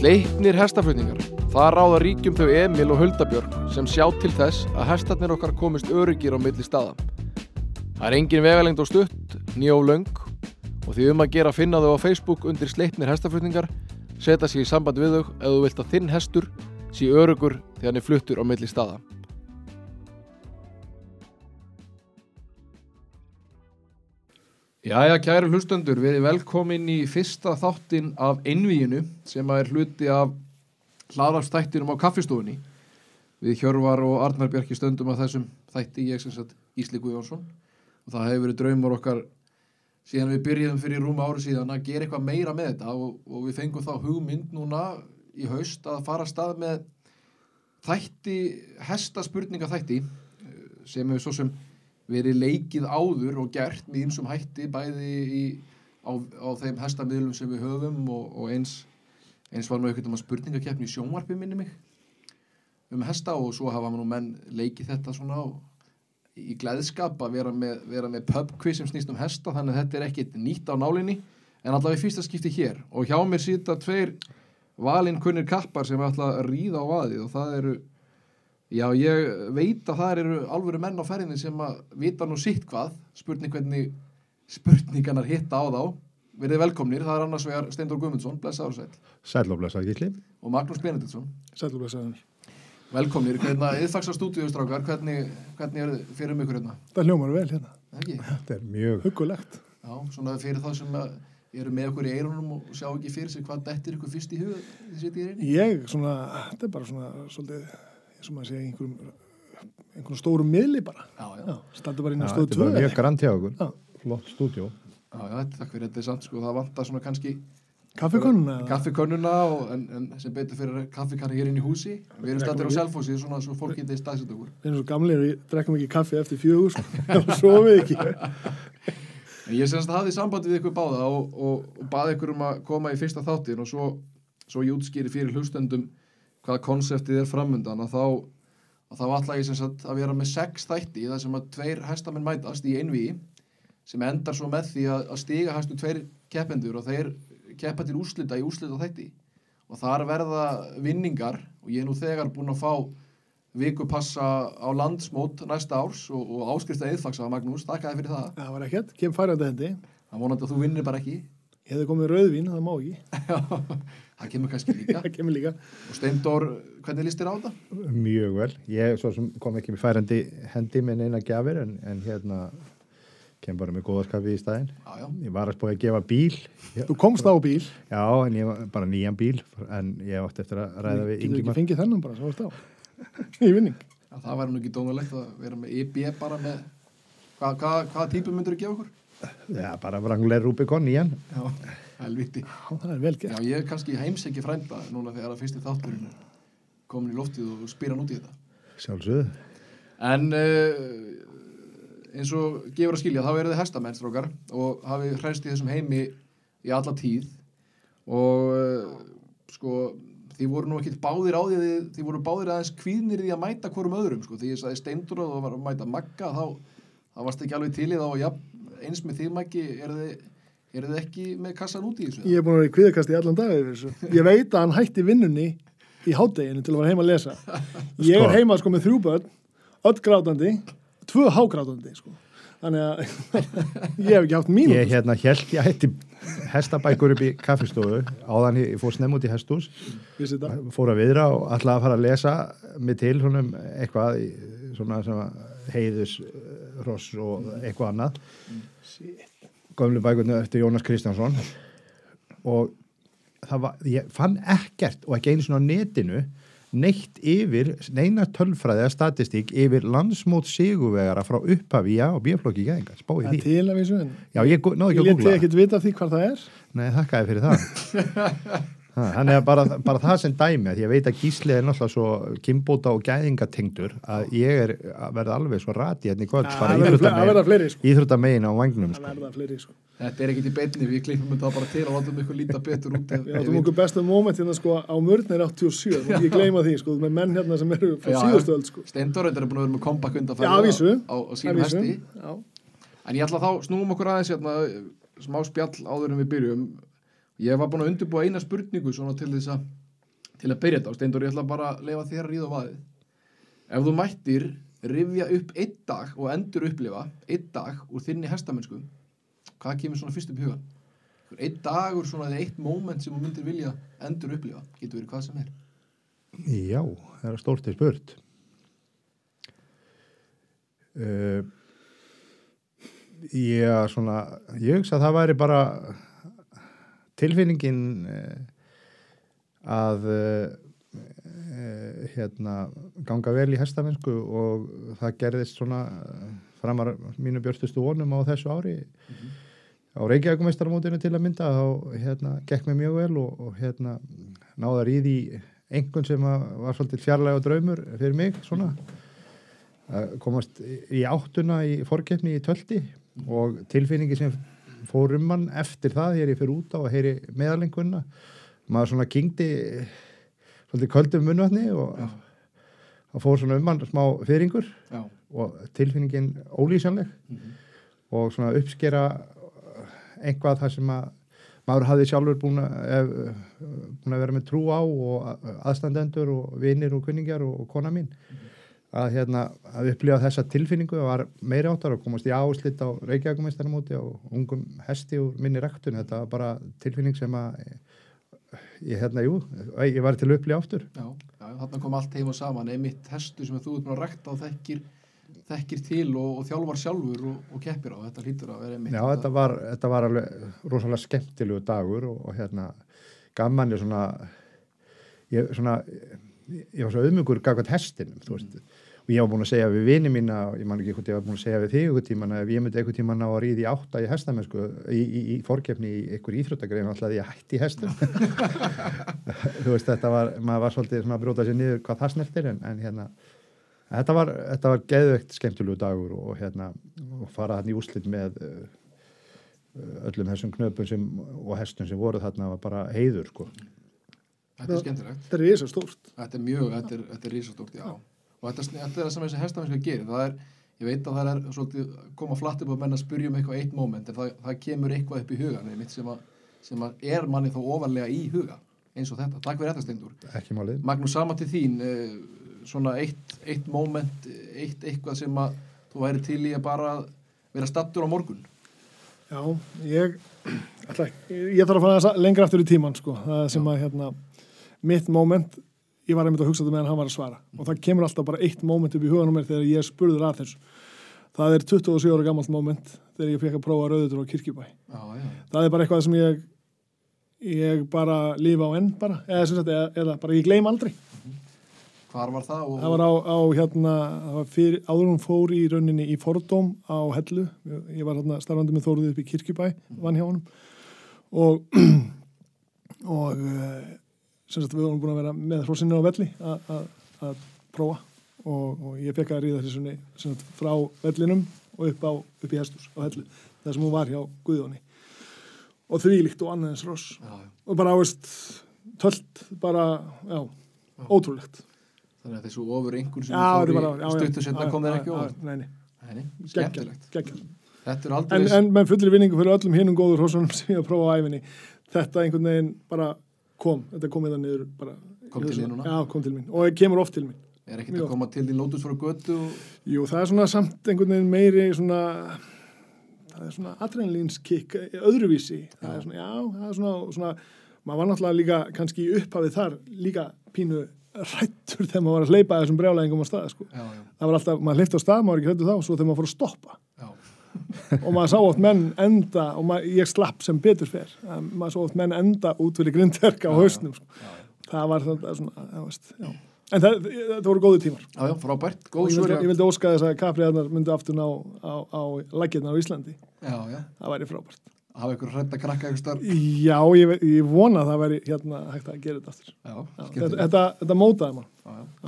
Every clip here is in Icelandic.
Sleipnir hestaflutningar. Það ráða ríkjum þau Emil og Huldabjörg sem sjá til þess að hestarnir okkar komist öryggir á milli staða. Það er engin vegalengd og stutt, löng og því um að gera finna þau á Facebook undir Sleipnir hestaflutningar, setja sér í samband við þau ef þú vilt að þinn hestur sé öryggur þegar hann er fluttur á milli staða. Jæja, kæru hlustendur, við erum velkomin í fyrsta þáttin af Einvíinu sem er hluti af hlaðarstættinum á kaffistofunni. Við Hjörvar og Arnar Bjarki stöndum að þessum þætti, ég sem sagt Ísli Guðjónsson og það hefur verið draumur okkar síðan við byrjuðum fyrir rúma ári síðan að gera eitthvað meira með þetta og, og við fengum þá hugmynd núna í haust að fara að stað með þætti, hestaspurninga þætti sem hefur svo sem verið leikið áður og gert með einsum hætti bæði í, á, á þeim hestamiðlum sem við höfum og, og eins, eins var nú einhvern veginn spurningakeppni í sjónvarpi minni mig um hesta og svo hafa nú menn leikið þetta svona á, í gleðskap að vera með, vera með pub quiz sem snýst um hesta þannig að þetta er ekkit nýtt á nálinni en allavega í fyrsta skipti hér. Og hjá mér sýta tveir valinkunnir kappar sem ætla að ríða á vaðið og það eru Já, ég veit að það eru alvöru menn á ferðinni sem að vita nú sitt hvað, spurning hvernig spurningarnar hitta á þá. Verðið velkomnir, það er annars vegar Steindor Guðmundsson, blessaður sæl. Sæl og blessaður Gísli. Og Magnús Benediktsson. Sæl og blessaður. Velkomnir, hvernig, yðfagsar stúdíustrákar, hvernig, hvernig er þið fyrir mjög hérna? Það hljómar vel hérna. Ekki? Þetta er mjög... Huggulegt. Já, svona fyrir þá sem eru með okkur í eirunum og sjá ekki fyrir sig hvað dettir ykkur fyrst í hug þið setjið í reyni? Ég, svona, þetta er bara svona, svolítið sem að segja einhverjum, einhverjum stórum miðli bara. Standur bara inn á Já, stóð Þetta er 2. mjög grann hjá okkur. Já. Flott stúdjó. Já, já, takk fyrir þetta er sant, sko, það vantar svona kannski Kaffikonuna? og, en, en sem betur fyrir kaffikanna hér inn í húsi. Við erum stættir á Selfossi, svona svo fólk getið staðsett okkur. Við erum svo gamlir, við drekkum ekki kaffi eftir fjögur, sko. og svo við ekki. En ég semst hafði sambandi við ykkur báða og, og, og baði ykkur um að koma í fyrsta þáttin og svo, svo ég útskýri fyrir hlustendum hvaða konseptið er framundan að þá, að þá ætla ég semst að, að vera með sex þætti þar sem að tveir hestamenn mætast í einvíi sem endar svo með því að, að stiga hæstu tveir keppendur og þeir keppa til úslita í úslita þætti og þar verða vinningar og ég er nú þegar búin að fá vikupassa á landsmót næsta árs og, og áskrifta eðfaksa Magnús, þakkaði fyrir það Það var ekkert, kem færandi hendi. Það vonandi að þú vinnir bara ekki. Ég hefði komið rauðvín, það má ekki. það kemur kannski líka. Það kemur líka. Og Steindor, hvernig líst þér á þetta? Mjög vel. Ég svo sem kom ekki með færandi hendi með neina gjafir en, en hérna kem bara með góðarskafi í staðinn. Já, já. Ég var að spója að gefa bíl. Já, Þú komst á bíl, já, en ég var bara nýjan bíl en ég átti eftir að ræða við getur ekki Ingimar. fengið þennan bara, svo varst á. Í vinning. Já, það væri nú ekki dónulegt að vera með IB bara með... Hvað, hvað, hvaða típu myndur þú gefa okkur? Já, bara Wrangler Rubicon nýjan. Já, helviti. Já, það er vel Já, gert. ég er kannski heimsæki frænda núna þegar að fyrsti þátturinn er komin í loftið og spyr hann út í þetta. Sjálfsögðu. En uh, eins og gefur að skilja, þá eru þið hestamenn, strókar, og hafið hræst í þessum heimi í alla tíð og uh, sko, þið voru nú ekkit báðir á því þið, þið voru báðir aðeins kvíðnir því að mæta hvorum öðrum, sko, því ég sagði steindur og það var að mæta magga, þá, þá varst ekki alveg til í þá og ja, eins með þið maggi, eru þið, eru þið ekki með kassan út í þessu? Ég er búin að vera í kviðakast í allan dag yfir þessu. Ég veit að hann hætti vinnunni í hádeginu til að vera heima að lesa. Ég er Sko. heima sko með þrjú börn, öll grátandi, tvö hágrátandi sko. Þannig að ég hef ekki haft mínútu. Ég hérna held ég hætti hestabækur upp í kaffistofu áðan ég fór snemm út í hestús fór að viðra og ætlaði að fara að lesa mig til svona um eitthvað svona sem að heiðus hross og eitthvað annað gömlu bækurnu eftir Jónas Kristjánsson. Og það var, ég fann ekkert og ekki einu svona á netinu neitt yfir, neina tölfræði eða statistík yfir landsmót sigurvegara frá upphafi já og bíaflokki gæðinga, spáði Það er því. til að vísu. En já, ég ég ekki að leti googla ekkert vita því hvað það er. Nei, þakkaði fyrir það. Ha, Þannig að bara, bara það sem dæmi að ég veit að Gísli er náttúrulega svo kimbóta og gæðingatengdur að ég er að verða alveg svo rati hérna í kvöld, bara sko. íþróttamegin á vagnum sko. sko. Þetta er ekkit í beinni, við klippum þetta bara til og látum ykkur líta betur út. áttum við- okkur besta moment hérna sko á mörnir 87, þú ekki gleyma því sko, með menn hérna sem eru frá Já, já. síðustu öll sko. Steindor er búin að vera með kompakk Já, undanfæri að vísu. á, vísu. hesti. Já. En ég ætla þá snúum okkur aðeins hérna, smá spjall áður en við byrjum. Ég var búin að undirbúa eina spurningu svona til þess að til að byrja þetta, og Steindur, ég ætla bara að lefa þér að ríða á vaðið. Ef þú mættir rifja upp einn dag og endur upplifa einn dag úr þinni hestamennsku, hvað kemur svona fyrst upp í hugan? Einn dagur, svona eða eitt moment sem þú myndir vilja endur upplifa, getur verið hvað sem er. Já, það er stórt til spurt. Uh, já, svona, ég hugsa að það væri bara tilfinningin uh, að uh, uh, hérna, ganga vel í hestamennsku og það gerðist svona framar mínu björstustu vonum á þessu ári. Á Reykjavíkumeistarmótinu til að mynda þá hérna, gekk mér mjög vel og, og hérna, náða að ríði einhvern sem var svolítið fjarlæga draumur fyrir mig svona. Komast í áttuna í forkeppni í tölti og tilfinningi sem fór um mann eftir það þegar ég fyrir út á að heyri meðalengunna maður svona kingdi svolítið köldum munvatni og það fór svona um mann smá fyrringur Já. og tilfinningin ólýsanleg. Mhm. og svona uppskera einhvað það sem að maður hafði sjálfur búin að, ef, búin að vera með trú á og aðstandendur og vinir og kunningar og, og kona mín að, hérna, að upplifa þessa tilfinningu og var meiri áttar og komast í áslitt á Reykjavíkumeistarmóti og ungum hesti úr minni rektun þetta var bara tilfinning sem að ég, hérna, jú, ég var til að upplifa aftur. Já, já, þarna kom allt heim og saman. Einmitt hestu sem þú ert búin að rekta og þekkir, þekkir til og, og þjálfar sjálfur og, og keppir á, þetta hlýtur að vera einmitt Já, þetta var, þetta var alveg rosalega skemmtilegu dagur og, og hérna gaman er svona ég, svona, ég var svo auðmjögur gagvært hestinum, veist og ég var búin að segja við vini mína, ég man ekki hvort ég var búin að segja við þig einhvern tíman ef ég myndi einhvern tíman á að ríði átta í hestamennsku í, í, í forkeppni í einhver íþróttagrein alltaf ég hætti hestum þú veist, þetta var, maður var svolítið svona að brjóta sér niður hvað það snertir en, en hérna Þetta var, var geðveikt skemmtilegu dagur og, hérna, og fara hann í úslit með uh, öllum þessum knöpum sem, og hestum sem voru þarna var bara heiður sko. Þetta er skemmtilegt, Þetta er risa stórt. þetta er mjög, þetta er, þetta er risastórt, já. Og þetta, þetta er það sem þessi hestamennsku gerir það er, ég veit að það er svolítið koma flatt upp á menn að spyrja um eitthvað eitt moment en það, það kemur eitthvað upp í hugan einmitt sem að, sem að er manni þá ofarlega í huga eins og þetta, takk fyrir þetta Steindur ekki málið. Magnús, sama til þín eh, svona eitt, eitt moment eitt eitthvað sem að þú væri til í að bara vera stattur á morgun. Já, ég, ætla, ég þarf að fara lengra aftur í tíman, sko. Það sem að, hérna, mitt moment, ég var einmitt að hugsa þetta meðan hann var að svara. Og það kemur alltaf bara eitt moment upp í huganum mér þegar ég spurður að þessu. Það er 27 ára gammalt moment þegar ég fekk að prófa rauður á kirkjubæ. Já, já, Það er bara eitthvað sem ég, ég bara lifa á enn bara, eða sagt, eða, eða bara ég gleym aldrei. hvar var það? Og, Það var á, á hérna, var fyrir, áður hún fór í rauninni í fordóm á Hellu. Ég var hérna starfandi með Þóruði upp í Kirkjubæ, vann hjá honum. Og, og eh, sem sagt við vorum búin að vera með hrósinni á velli að- prófa. Og, og ég fekk að ríða sem sagt, frá vellinum og upp, á, upp í hestus á Hellu. Það sem hún var hjá Guðjóni. Og því líkt og annaðins ross. já, já. Og bara áveist tölt, bara, já, ótrúlegt. þannig að þessu ofur einhvern sem Já, þetta fór í já, já. stuttu setna Já, kom já, ekki já, ofur Nei, nei, Nei, nei, geggjað, skemmtilegt En, en með fullir vinningu fyrir öllum hinnum góður hrósunum sem ég að prófa á æfinni, þetta einhvern veginn bara kom, þetta kom þetta niður bara. Kom til þín núna? Já, kom til mín og það kemur oft til mín. er ekkert að koma til því lótus frá götu og... Jú, það er svona samt einhvern veginn meiri svona, það er svona adrenalínskikk öðruvísi. Það Já. er svona, já, það er svona, svona, maður var náttúrulega líka kannski upphafið þar líka pínu rættur þegar maður var að hleypa þessum brjálæðingum á stað, sko. já, já, Það var alltaf, maður hleypti á stað, maður var ekki hrættu þá, svo þegar maður fór að stoppa. Og maður sá oft menn enda og maður, ég slapp sem betur að maður sá oft menn enda út fyrir grindverk á hausnum sko. það var þetta svona já, veist, en það, það voru góðu tímar. Já, já, frábært, góð ég svör já, ég vildi óska þess að kapriðarnar myndi aftur ná á, á lækirnar á Íslandi. Já, já, það væri frábært hafa ykkur hrætt að krakka ykkur starf já, ég, ég vona að það væri hérna hægt að gera þetta aftur. Já, já, þetta, þetta, þetta mótaði já.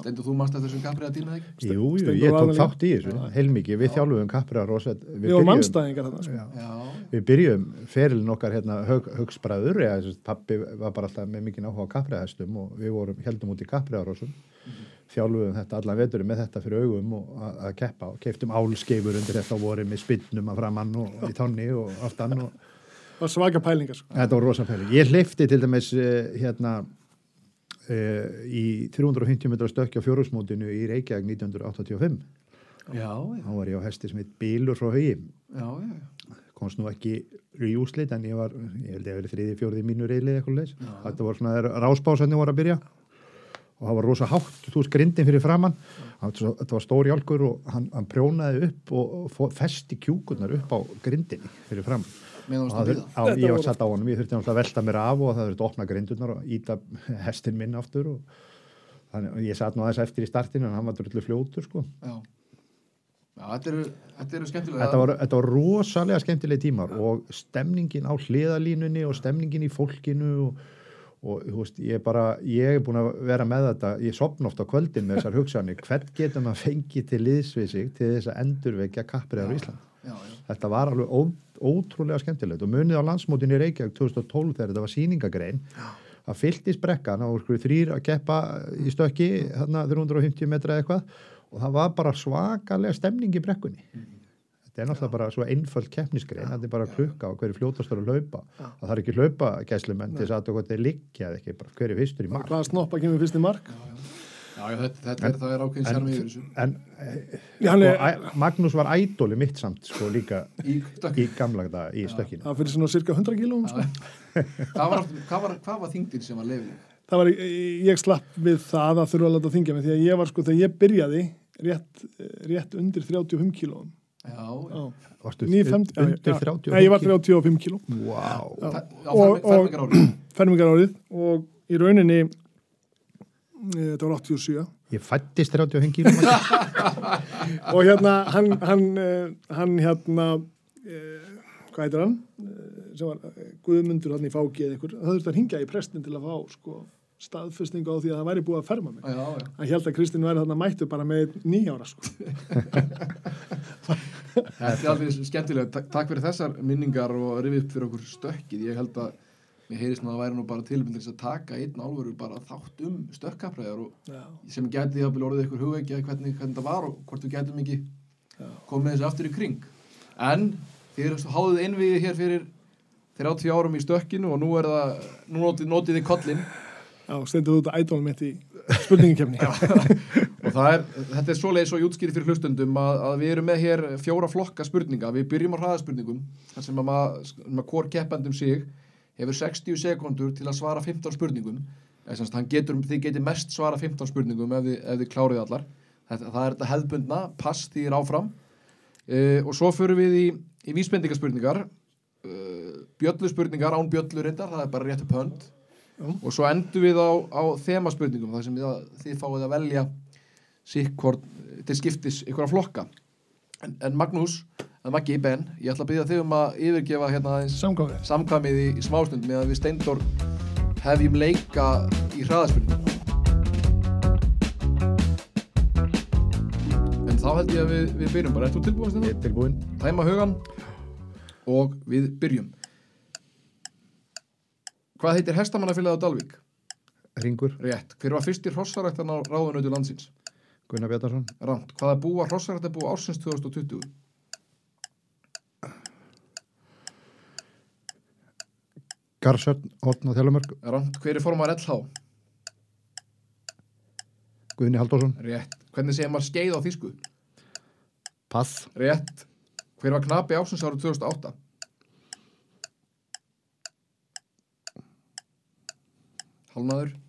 Stendur þú mannst eftir þessum kapriða tíma ekki? Jú, jú, Steindór ég tók þátt í þessu, heilmikið, við þjálfum kappra Rósett. við vorum mannstæðingar þarna sko. Við byrjum ferilin okkar hérna hög, högsbræður, eða þess að pappi var bara alltaf með mikið áhuga á kapriðahestum og við vorum, heldum út í kapriðarósum, þjálfuðum þetta allan veturum með þetta fyrir augum og að, að keppa og keiftum álskeifur undir þetta og vorum með spinnum að framann og í tonni og aftan og það var svaka pælingar sko. þetta var rosa fæli. Ég hleyfti til dæmis eh, hérna uh, í 350 metra stökki á fjórusmótinu í Reykjavík 1985. Já, Þá var ég á hesti sem heit Bílur frá Haugi. já, já. Komst nú ekki í úslit en ég var, ég held ég að verið þriði, fjóriði mínu reyli eitthvað leis. Þetta var svona þegar ráspásanni voru að byrja og það var rosa hátt, þú veist, grindin fyrir framann. Það var svo- Þetta var stór jálkur og hann, hann prjónaði upp og, festi kjúkurnar upp á grindinni fyrir framann. Að það á, ég var satt á honum, ég þurfti náttúrulega að velta mér af og það þurfti að opna grindurnar og íta hestin minn aftur og þannig, ég satt nú aðeins eftir í startinu en hann var drullu fljótur sko. Já. Já, þetta eru, þetta eru skemmtilega. þetta, var, þetta var rosalega skemmtileg tímar og stemningin á hliðalínunni og stemningin í fólkinu og, og þú veist, ég er bara ég er búin að vera með þetta, ég sopna oft á kvöldin með þessar hugsanir, hvern getur maður fengið til liðs við sig til þess að endurvekja kappriðar á Ísland Já, já. þetta var alveg ótrúlega skemmtilegt og munið á landsmótinu í Reykjavík 2012 þegar þetta var sýningagrein það fylltist brekkan og þrýr að keppa í stökki þarna 350 metra eitthvað og það var bara svakalega stemning í brekkunni. Þetta er náttúrulega bara svo einföld keppnisgrein þetta er bara klukka og hverju fljótastur að hlaupa. Það þarf ekki hlaupa gæslumenn til þess að þetta er liggja eða ekki, hverju fyrstur í mark Já, já, þetta, þetta er, það er ákveðin sérmi yfir þessu. en hann sko, er, Æ- Magnús var ædóli mitt samt sko líka Í í gamla daga í stökkinu það fyrir svona cirka 100 kílóum, sko. Hvað var, hvað var, hvað var þingdin sem var lefið? Það var, ég slapp við það að þurfa að láta þingja mig því að ég var, sko, þegar ég byrjaði rétt, rétt undir 35 kílóum. Já, Já. Varstu 950, já, undir já. 35 Nei, ég var 35 kíló. Wow. Já. það, já Og- fermi- fermingar árið. fermingar árið og í rauninni þetta var 87 Ég fættist 35 kílum og hérna hann, hann, eh, hann hérna eh, hvað heitir hann Eh, sem var eh, Guðmundur hann í fáki eða ykkur, það þurfti að hringja í prestin til að fá sko, staðfestingu á því að það væri búið að ferma mig Já, já. hann held að Kristinn væri þarna mættu bara með nýjára sko. Þetta er alveg skemmtilega. Ta- Takk fyrir þessar minningar og rifið upp fyrir okkur stökkið. Ég held að mér heyrist nú að það væri nú bara tilbyrð til þess að taka einn álveru bara þátt um stökkapræðar og Já. sem gæti því að byrja orðið ykkur hugveikja hvernig, hvernig það var og hvort við gætum ekki komið þessu aftur í kring. En þið háðuð einviði hér fyrir 30 árum í stökkinu og nú er það, nú notið, notið þið kollin Já, stendur þú þetta ædólum mitt í spurningikefni og það er, þetta er svo jútskýri fyrir hlustundum að, að við erum með hér fjóra flokka spurninga, við byrjum á hraðaspurningum þar sem að maður, maður hvort keppandum sig hefur 60 sekundur til að svara 15 spurningum. Getur, þið getur mest svara 15 spurningum ef þið, ef þið klárið allar. Þetta, það er þetta hefðbundna, pass því er áfram. Uh, og svo förum við í, í vísbendingaspurningar. Uh, bjöllu spurningar án bjöllu reyndar, það er bara rétt upp hönd. Já. og svo endum við á, á þemaspurningum þar sem við, þið fáið að velja sikkvort til skiptis ykkur að flokka en, en Magnús, en Maggi, Ben ég ætla að byrja þig um að yfirgefa hérna aðeins samkvæmið í, í smástund með að við Steindor hefjum leika í hraðaspurningum en þá held ég að við, við byrjum bara, ert þú tilbúin Ég er tilbúin Tæma hugan og við byrjum. Hvað heitir hestamannafélagið á Dalvík? Ringur, Rétt. Hver var fyrsti hrossarættan á ráðunautu landsins? Gunnar Bjartarsson Ránt. Hvaða búa hrossarætt að búa ársins 2020? Garsörn, Otn og Þjálfumörk Ránt. Hver er formar LH? Guðni Halldórsson Rétt. Hvernig segir maður skeið á þýsku? Pass, Rétt. Hver var knapi ársins árið 2008? Halnaður.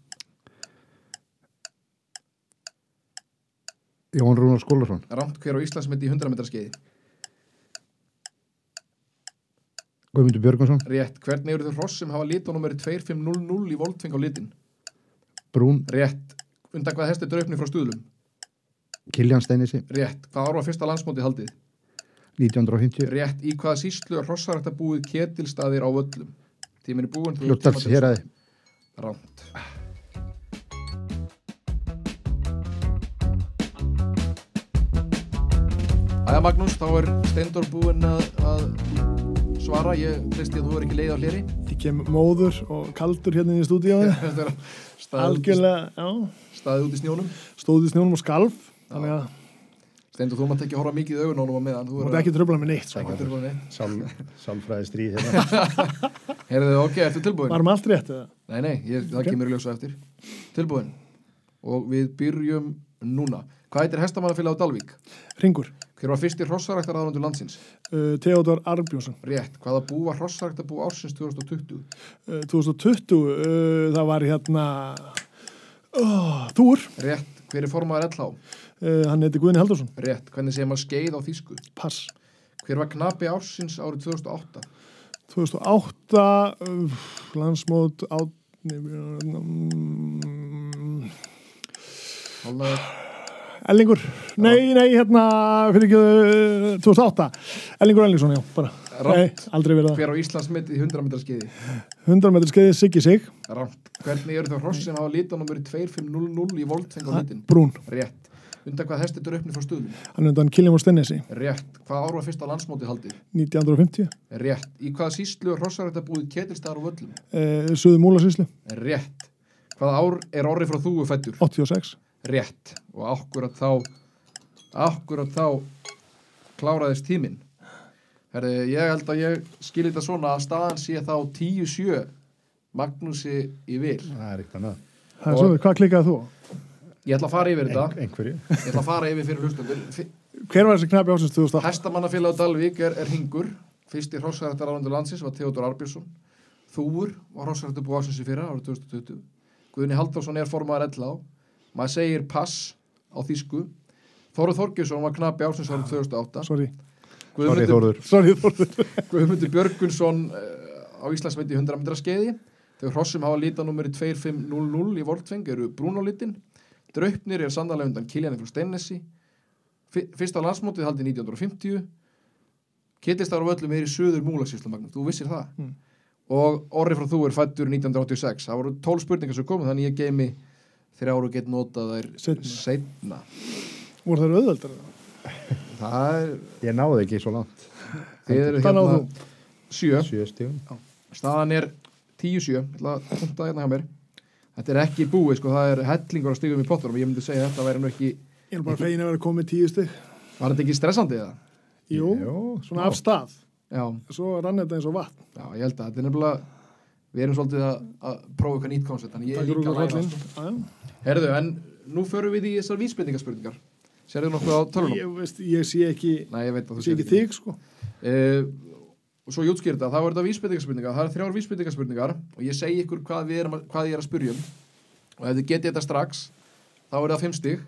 Jón Rúnar Skólarsson Ránt. Hver á Íslandsmyndi í 100 metra skeiði? Guðmundur Björgvansson, Rétt. Hvernig eru þau hross sem hafa litónumeri 2500 í voltfing á litin? Brún, Rétt. Undan hvað hesti draupni frá stuðlum? Kiljan Steinisi Rétt. Hvað ár var fyrsta landsmóti haldið? 1950, Rétt. Í hvaða síslu er hrossarætt að búið ketilstaðir á völlum? Tíminn er búinn. þú- Fljóttals héræði Ránt. Æja Magnús, þá er Steindor búinn að, að svara. Ég treysti að þú er ekki leið á hleri. Ég kem móður og kaldur hérna í út, Algjörlega, já í- staðið út í snjónum. Stóði snjónum og skalf Steindor, þú mátt ekki horfa mikið í augun á honum á meðan. Þú mátt ekki tröfla með neitt Sálfræði stríð hérna. Heyrðu þið, ok, ertu tilbúin? Varum allt rétt eða? Nei, nei, ég, það Ok. kemur í ljósa eftir. tilbúin og við byrjum núna hvað heitir hestamannafélag á Dalvík? Ringur, hver var fyrsti hrossaræktar aðrandur landsins? uh, Theodor Arbjörnsson, rétt, hvaða bú var hrossaræktar bú ársins 2020? uh, 2020, uh, það var hérna, oh, Þúr, rétt, hver er formaður LH? uh, hann heiti Guðni Haldursson, rétt, hvernig segir maður skeið á þýsku? pass. hver var knapi ársins árið 2008? 2008, uh, landsmót, átni, um, Hálnaður, Ellingur, nei, nei, hérna, fyrir ekki, uh, 2008, Ellingur Ellingsson, já, bara. Nei, aldrei verið það. hver á Íslandsmetið í 100 metra skeiði? 100 metri skeiði Siggi Sig, Rámt. Hvernig eru þá hross sem hafa lítanúmeri 2500 í voltfeng á litin? Brún, Rétt. Undan hvað hestit eru uppnið frá stuðlum? hann undan Killiam og Stennesi, Rétt. Hvað ár var fyrsta landsmótið haldið? 1950, Rétt. Í hvaða síslu hrossarætt að búið ketilstaðar og völlum? uh, Suðu Múlasíslu, Rétt. Hvaða ár er orri frá þúu fættur? 86, Rétt. Og akkurat þá, akkurat þá kláraðist tíminn. Herði, ég held að ég skilji þetta svona að staðan sé þá 10-7 Magnúsi í vil. Það er ekkert annað. svo, hvað klikkaði þú? Ég ætla að fara yfir þetta. Ein, einhverju. Ég ætla að fara yfir fyrir hlustendur. Hver var þessi knapi ásins 2008? Hestamannafélag á Dalvík er, er hingur. Fyrsti hrossættar árandur landsins var Theodor Arbjörnsson. Þúur var hrossættar búið ásins í fyrra árið 2020. Guðni Halldórsson er formaður ella á. Maður segir pass á þýsku. Þóruð Þorgjursson var knapi ásins árið 2008. Sorry, Sorry, Guðmundur, Þórður. sorry Þórður. Guðmundur Björgunsson uh, á Íslandsveiti 100 metra skeiði. Þegar hrossum hafa lítanúmeri 2500 í Voltfeng eru brún á litin. Draupnir er sannarlega undan Kiljan frá Steinnesi. Fyrsta landsmótið haldi 1950. Kittistar á öllum er í söður múlasíslu Magnús, þú vissir það. Mm. Og orri frá þú er fættur 1986. Það voru 12 spurningar sem komu þannig ég geimi þrjár og get notað þær seinna. Voru það auðveldar? Það er, Ég náði ekki svo langt. þið eru Hvað náðu hérna þú? sjö. Sjö stíðum. Staðan er 10-7, ég ætla að punta hérna hjá mér. Þetta er ekki búið, sko, það er hellingur að stigum í pottunum. Ég myndi segja að þetta væri nú ekki, Ég er bara fegin að vera komið tíu stygg. var þetta ekki stressandi eða? Jú, Jú, svona af stað. Já, Svo rann þetta eins og vatn. já, ég held að þetta er nefnilega, við erum svolítið að, að prófa eitthvað nýtt koncept, þannig ég er líka að læra. Sko. Herðu, en nú förum við í þessar vísbendingaspurningar. Serðu nokkuð á tölunum? Ég, veist, ég sé ekki, Nei, ég sé sérð ekki þig, sko. Uh, og svo ég útskýr þetta, þá er þetta vísbendingaspurningar, það er þrjár vísbendingaspurningar og ég segi ykkur hvað, erum, að- hvað ég er að spyrja um og ef þið getið þetta strax þá er það fimm stig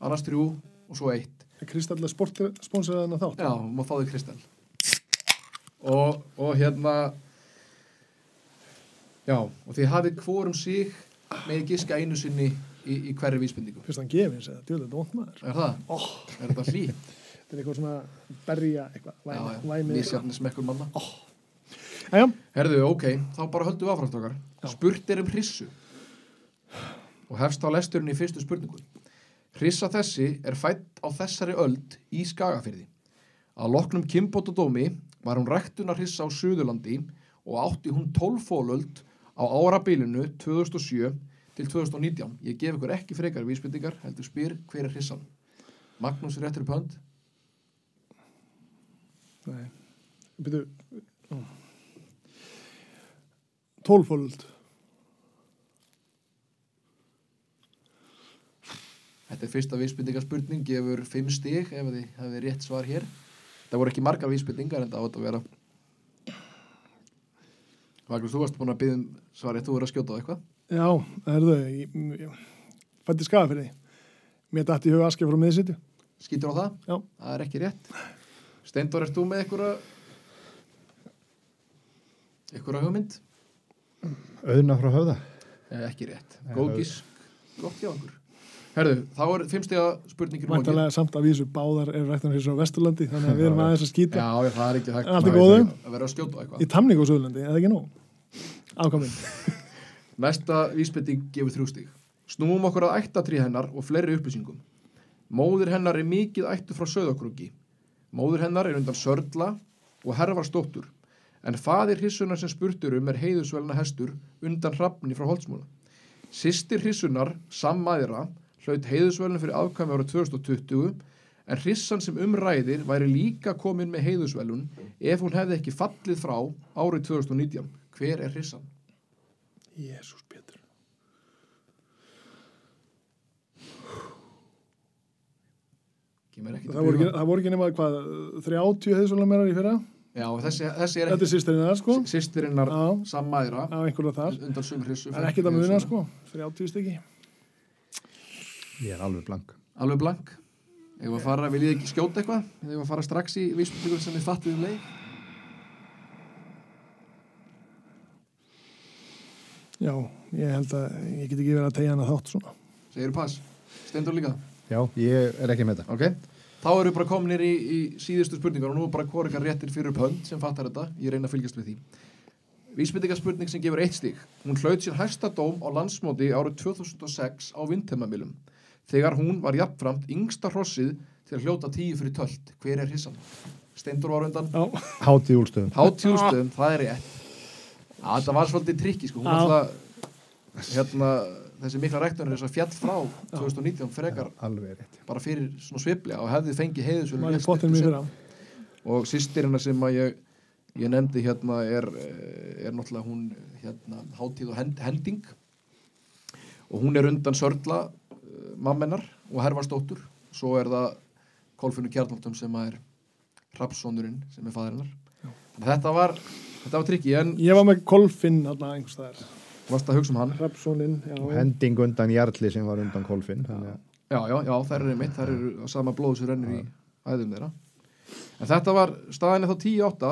annars þrjú og svo eitt Kristallega sponsoraði hennar þátt. já, má fá þig kristall og, og hérna já, og þið hafið hvorum sig með giska einu sinni í, í hverju vísbendingu Fyrst hann gefins eða djöðlega dónt maður. er það? Oh, er þetta hlýtt? þetta er eitthvað svona berja eitthvað. Væmi, já, væmi. mísjafni smekkur manna Jæja, Herðu, ok, þá bara höldum við áfram stókar. Já. Spurt er um hrissu og hefst á lesturinn í fyrstu spurningu. Hrissa þessi er fætt á þessari öld í Skagafyrði. Að loknum Kimbótadómi var hún ræktunar hrissa á Suðurlandi og átti hún 12 fólöld á árabilinu 2007 til 2019. Ég gef ykkur ekki frekar vísbendingar, heldur spyr hver er hrissan. Magnús réttur upp hönd. nei. Byrju. Tólfóld. Þetta er fyrsta vísbendingarspurning, gefur 5 stig ef þið hefði rétt svar hér. Það voru ekki margar vísbendingar en það átt að vera. Magnús, þú varst búin að byggja um svarið, þú voru að skjóta á eitthvað. Já, það er þau. Ég, ég fætti skafa fyrir því. Mér dætti í huga askja frá miðsitju. Skýtur á það? Já. Það er ekki rétt. Steindor, ert þú með einhverja einhverja hugmynd? Auðna frá höfða. Eh, ekki rétt. Nei, Góð höfð. gísk, gott hjá okkur. Herðu, þá er fimmstega spurningin lokið. Væntalega samt að vísu báðar er rættan fyrir svo Vesturlandi, þannig að við erum aðeins að skýta. Já, já, það er ekki hægt. Allt er góðu? Það verður að skjóta á eitthvað. Í Tamning og Suðurlandi, eða ekki nóg? Ákominn. Næsta vísbending gefur þrjú stig. Snúum okkur að ættatrí hennar og fleiri upplýsingum. Móðir hennar er mikið ættu frá söðokrúki. Móðir hennar er undan sörla og herfarstóttur. En fadir hissunar sem spurtur hlaut heiðusvölinu fyrir afkvæmi ára 2020 en hrissan sem umræðir væri líka komin með heiðusvölun ef hún hefði ekki fallið frá árið 2019. Hver er hrissan? Jésús betur. Það voru, ekki, það voru ekki nema hvað 30 heiðsvölinu meira í fyrra? Já, þessi, þessi er þetta er sýstirinnar sko sýstirinnar sammæðra undan sumhrissu það er ekki það muna sko 30 styggi Ég er alveg blank. Alveg blank Ef að fara, viljið þið ekki skjóta eitthvað? Ef að fara strax í vísbyrgur sem þið fattið um leið? Já, ég held að ég get ekki verið að tegja hana þátt svona. Segir pass. Stendur líka. Já, ég er ekki með þetta. Ok. Þá eru við bara kominir í, í síðustu spurningar og nú er bara hvort ykkar réttir fyrir upp hönd sem fattar þetta. Ég reyna að fylgjast við því. Vísbyrningarspurning sem gefur eitt stík. Hún hlaut sér hæsta dóm á landsmóti árið 2006 á vindheimamilum. Þegar hún var jafnframt yngsta hrossið til að hljóta tíu fyrir tölt. Hver er hissan? Stendur var undan. Já, Hátíð úlstöðum. Hátjústöðum, það er rétt. Já, þetta var svolítið trikki, sko. Hún Já. alltaf, hérna, þessi mikla rektunir þess að fjall frá 2019 frekar rétt. bara fyrir svona sviplega og hefði fengið fyrra. og sýstirina sem að ég, ég nefndi hérna er, eh, er náttúrulega hún hérna hátíð og hend, hending og hún er undan Sörla mammenar og Hervarsdóttur svo er það Kolfinu Kjarnaldum sem er Rapssonurinn sem er fæðirinnar þetta var þetta var trikki en Ég var með Kolfinn þarna einhvers staðar. varst að hugsa um hann Rapssoninn, já. Og hending undan Jarli sem var undan Kolfinn. Þannig að já, já, já, þær eru mitt, þær eru sama blóð sem rennur í æðum þeirra en þetta var staðinni þá 10-8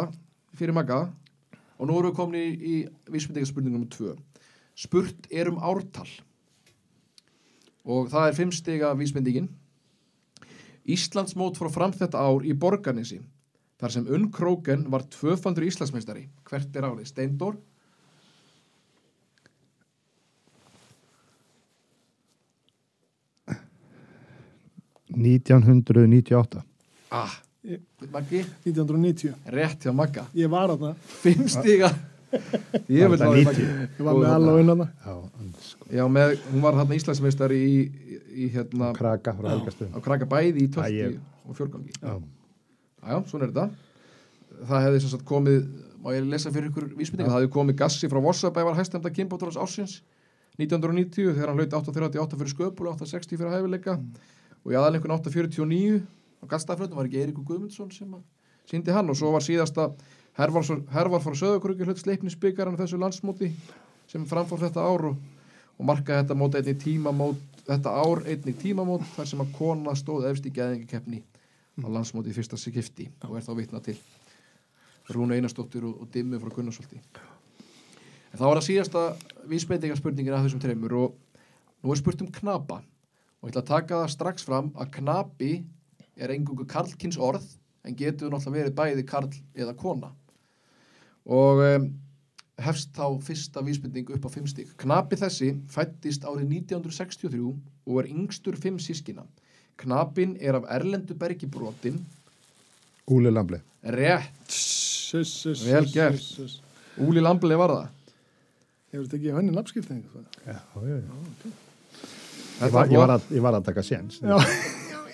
fyrir Magga og nú erum við komin í, í vísmyndingarspurning nr. 2 spurt er um ártal og það er 5 stiga vísmyndingin Íslandsmót frá fram þetta ár í Borgarnesi þar sem Unn Króken var tvöfandur Íslandsmeistari hvert er árið? Steindór? að 1998. Ah, Ég- Maggi? 1990. Rétt hjá Magga Ég var þarna. 5 stiga Ég vil 90? Maggi Ég var með alla vinna þarna. Já, en sko, Já, með, hún var hérna Íslandsmeistari í, í, í hérna kraka frá helgastöðum. á kraka bæði í tölti og fjórgangi. Já. Já, svona er þetta. Það hefði sem sagt komið, má ég lesa fyrir ykkur vísbyrninga, það hefði komið gassi frá Vossabæ var hæstemda kynbáturans ársins 1990 þegar hann hlaut 838 fyrir sköpul og 860 fyrir hæfileika og í aðalengun 849 á gastaflöndum var ekki Eiríkur Guðmundsson sem að síndi hann og svo var síðasta Hervar, frá Söðakruggi hlut sleipnisbyggaran þessu landsmóti sem framfór þetta ár og, og markaði þetta mót einnig tímamót þetta ár einnig tímamót þar sem að kona stóð efst í geðingakeppni á landsmóti í fyrsta skipti og er þá vitna til Rúna Einarsdóttir og, og Dimmu frá Gunnarsholti. En þá var það síðasta vísbendingarspurningin af þessum tremur og nú er spurt um knapa. Og ég ætla að taka það strax fram að knapi er engungu karlkins orð en getur náttúrulega verið bæði karl eða kona og um, hefst þá fyrsta vísbending upp á fimm stík. Knapi þessi fættist árið 1963 og er yngstur fimm sískina. Knapin er af erlendu bergi brotin, Úli Lambli. rétt, Vel gert. Úli Lambli var það. Hefur þetta ekki henni nafnskipting? Já, já, já. Ég var að taka séns. Já,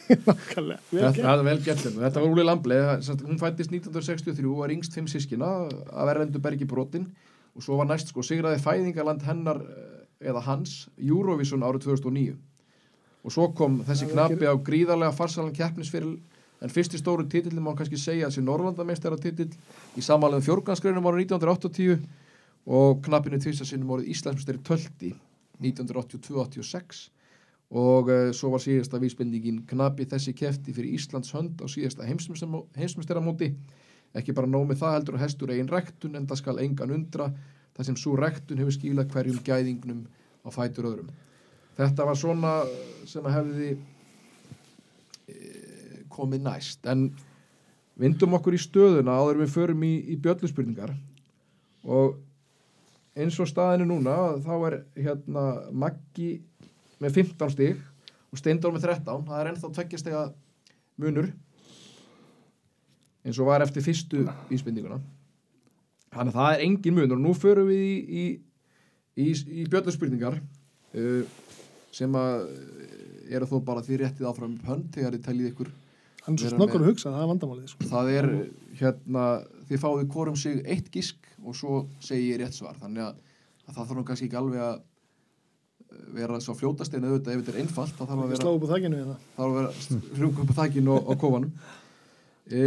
nákvæmlega. Það er vel hérna. Þetta var Úli Lambli, sagt, hún fættist 1963 og er yngst fimm sískina af erlendu bergi brotin. Og svo var næst sko sigraði fæðingaland hennar eh, eða hans Eurovision árið 2009 og svo kom þessi knapi á gríðarlega farsalan keppnisfyril en fyrsti stóru titillin má kannski segja þessi Norrlandameistara titill í samanlega fjórgansgreinum árið 1980 og knapinu tvisa sinnum árið Íslandsmeistari tölti 1982-86 og uh, svo var síðasta vísbendingin knapi þessi kefti fyrir Íslands hönd á síðasta heimsmeistaramóti. Ekki bara nóg með það heldur að hestur eigin rektun en það skal engan undra þar sem svo rektun hefur skilað hverjum gæðingnum á fætur öðrum. Þetta var svona sem að hefði e, komið næst. En vindum okkur í stöðuna áður við förum í, í bjölluspurningar. Og eins og staðinu núna þá er hérna Maggi með 15 stig og Steindor með 13 það er ennþá tveggjastega munur eins og var eftir fyrstu vísbendinguna þannig að það er engin munur og nú förum við í, í, í, í bjölluspurningar uh, sem að uh, eru þó bara því réttið áfram upp hönd þegar þið teljið ykkur Hann er snokkur að hugsa, það er vandamálið. Sko. það er hérna þið fáið hvorum sig eitt gísk og svo segi ég rétt svar þannig að, að það þarf nú kannski ekki alveg að vera svo fljótast en auðvitað ef þetta er einfalt þá þarf að vera slá upp á þakkinu hérna. þá þarf að vera hrjúk upp á þakkinu og, og kofanum. E,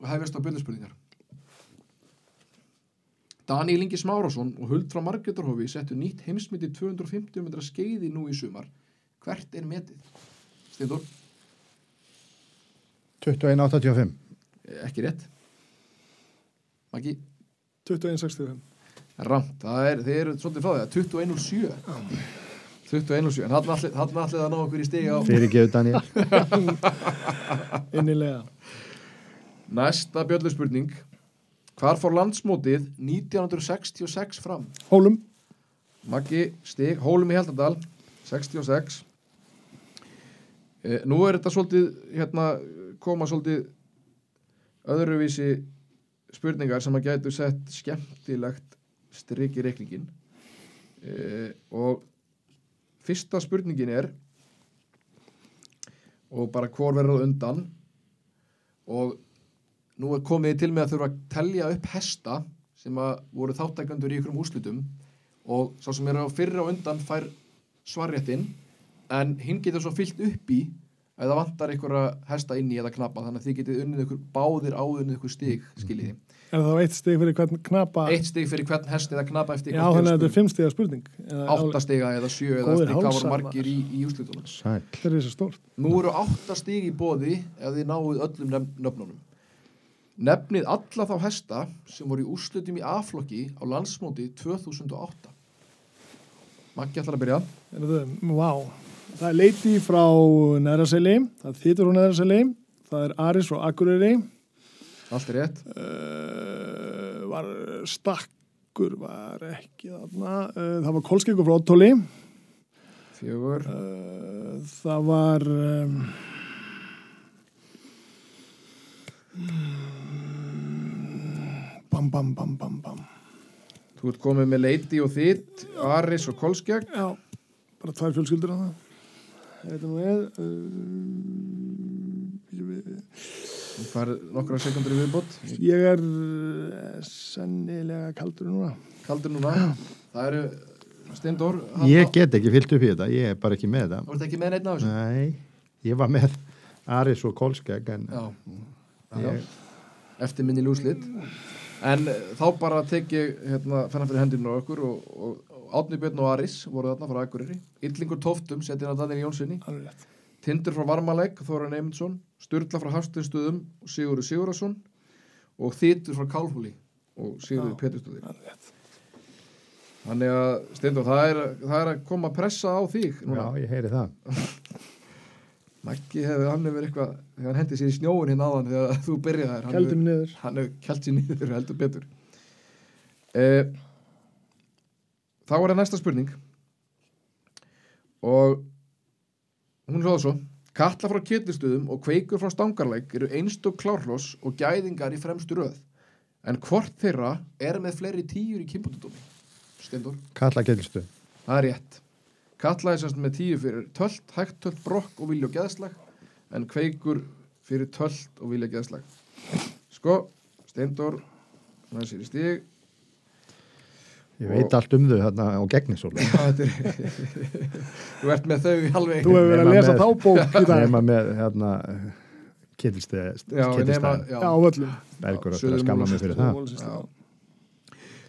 og hefjast á bjöldspurningar Daniel Ingi Smárásson og Huld frá Margeturhofi settu nýtt heimsmyndi 250 metra skeiði nú í sumar. Hvert er metið? Steindur, 21.85 ekki rétt. Maggi, 21.65. ramt, það er, þeir eru svolítið frá því 21.07 21.07, en hann allir allir að ná okkur í stiga á fyrir gefið Daniel. Innilega. næsta bjöldspurning hvar fór landsmótið 1966 fram? Hólum. Maggi stig, Hólum í Heldardal 66 e, Nú er þetta svolítið hérna koma svolítið öðruvísi spurningar sem að gætu sett skemmtilegt strik í reikningin e, og fyrsta spurningin er og bara hvor verður á undan og nú er komið til með að þurfa að telja upp hesta sem að voru þáttækandur í ykkurum úrslutum og sá sem er á fyrra og undan fær svarréttin en hinn getur svo fyllt upp í að það vantar einhverja hesta inn í eða knappa þannig að þið getið unnið ykkur báðir áðunnið ykkur stig skiljiði. Er það þá eitt stig fyrir hvern knapa? Eitt stig fyrir hvern hest eða knappa eftir Já, þannig að þetta er fimm stiga spurning. Eða átta stiga eða sjö eða eftir hvað voru margir í, í úrslutunum. Sæl. Þetta er þess að stórt. Nú eru átta stig í bóði ef þið náuð öllum nöfnunum. Nefnið alla þá hesta sem voru í úrslutum í A-flokki á landsmóti 2008. Maggi ætlar að byrja. Er það, er leiti frá Neðraseli, það þýtur frá Neðraseli, það er Aris frá Akureyri, Allt er rétt. uh, var Stakkur, var ekki þarna, uh, það var Kolskeikur frá Óttóli, Fjögur. uh, það var... Um, bam, bam, bam, bam, bam. Þú ert komið með Leiti og þitt, Aris og Kolskjag. Já, bara tvær fjölskyldur að það. Þetta nú er... Uh, Þú fær nokkra sekundur í viðbót. ég er uh, sennilega kaldur núna. Kaldur núna. Það eru Steindór. hann- Ég get ekki fyllt upp í þetta, ég er bara ekki með þetta. Þú ert ekki með neitt þessu? Nei, ég var með Aris og Kolskeg en Já. Já. Ég- Eftir minni lúslit. En eh, þá bara tek ég hérna, fennan fyrir hendinu á okkur og, og, og Átni Björn og Aris voru þarna frá Akureyri. Yllingur Tóftum setið hann að Daniel Jónssoni. Alveg. Tindur frá Varmalegg, Þóran Eymundsson. Sturla frá Hafstinstöðum og Sigurður Sigurðarsson. Og Þýtur frá Kálhúli og Sigurður Já. Rétt. Þannig að Steindór, það er, það er að koma að pressa á þig. já, núna. ég heyri það. Maggi hefur hann hefur eitthvað, þegar hann hendi sér í snjóin hinn áðan þegar þú byrjaði þær. Kældi mig niður. hann hefur kælt sér nýður heldur betur eh, þá er það næsta spurning og hún hljóða svo Katla frá Ketilstöðum og Kveikur frá Stangarleik eru einstök klárloss og gæðingar í fremstu röð en hvort þeirra er með fleiri tíur í kimputudómi Stendur, Kalla Gilstu. það er rétt. Katla er semst með tíu fyrir tölt, hægt tölt, brokk og vilja og geðslag en Kveikur fyrir tölt og vilja geðslag. Sko, Steindor það sér í stig Ég veit allt um þau þarna á er- þú ert með þau í alveg Þú hefur verið að lesa þá bók í dag. Nema með hérna Kittilstæð. já, nema, já. Já, á öllum. Bergur öll að skamla mig fyrir það. Já.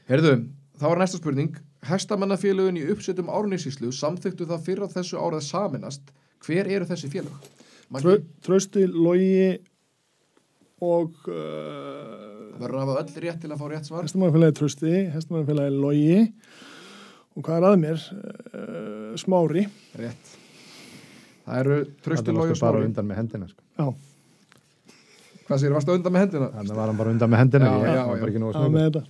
Herðu, þá er næsta spurning Hestamennafélögin í uppsettum árnýsíslu samþyktu það fyrir að þessu árið saminast hver eru þessi Trö, trösti, logi og uh, verður að hafa öll rétt til að fá rétt svar hestamannfélagi trösti, hestamannfélagi logi og hvað er að mér? Uh, smári. rétt það eru trösti logi og varstu bara smári undan með hendina. Sko. Já, hvað sér, varstu undan með hendina? Þannig var hann bara undan með hendina. Já, ég já, var já. bara það snöggur. með þetta.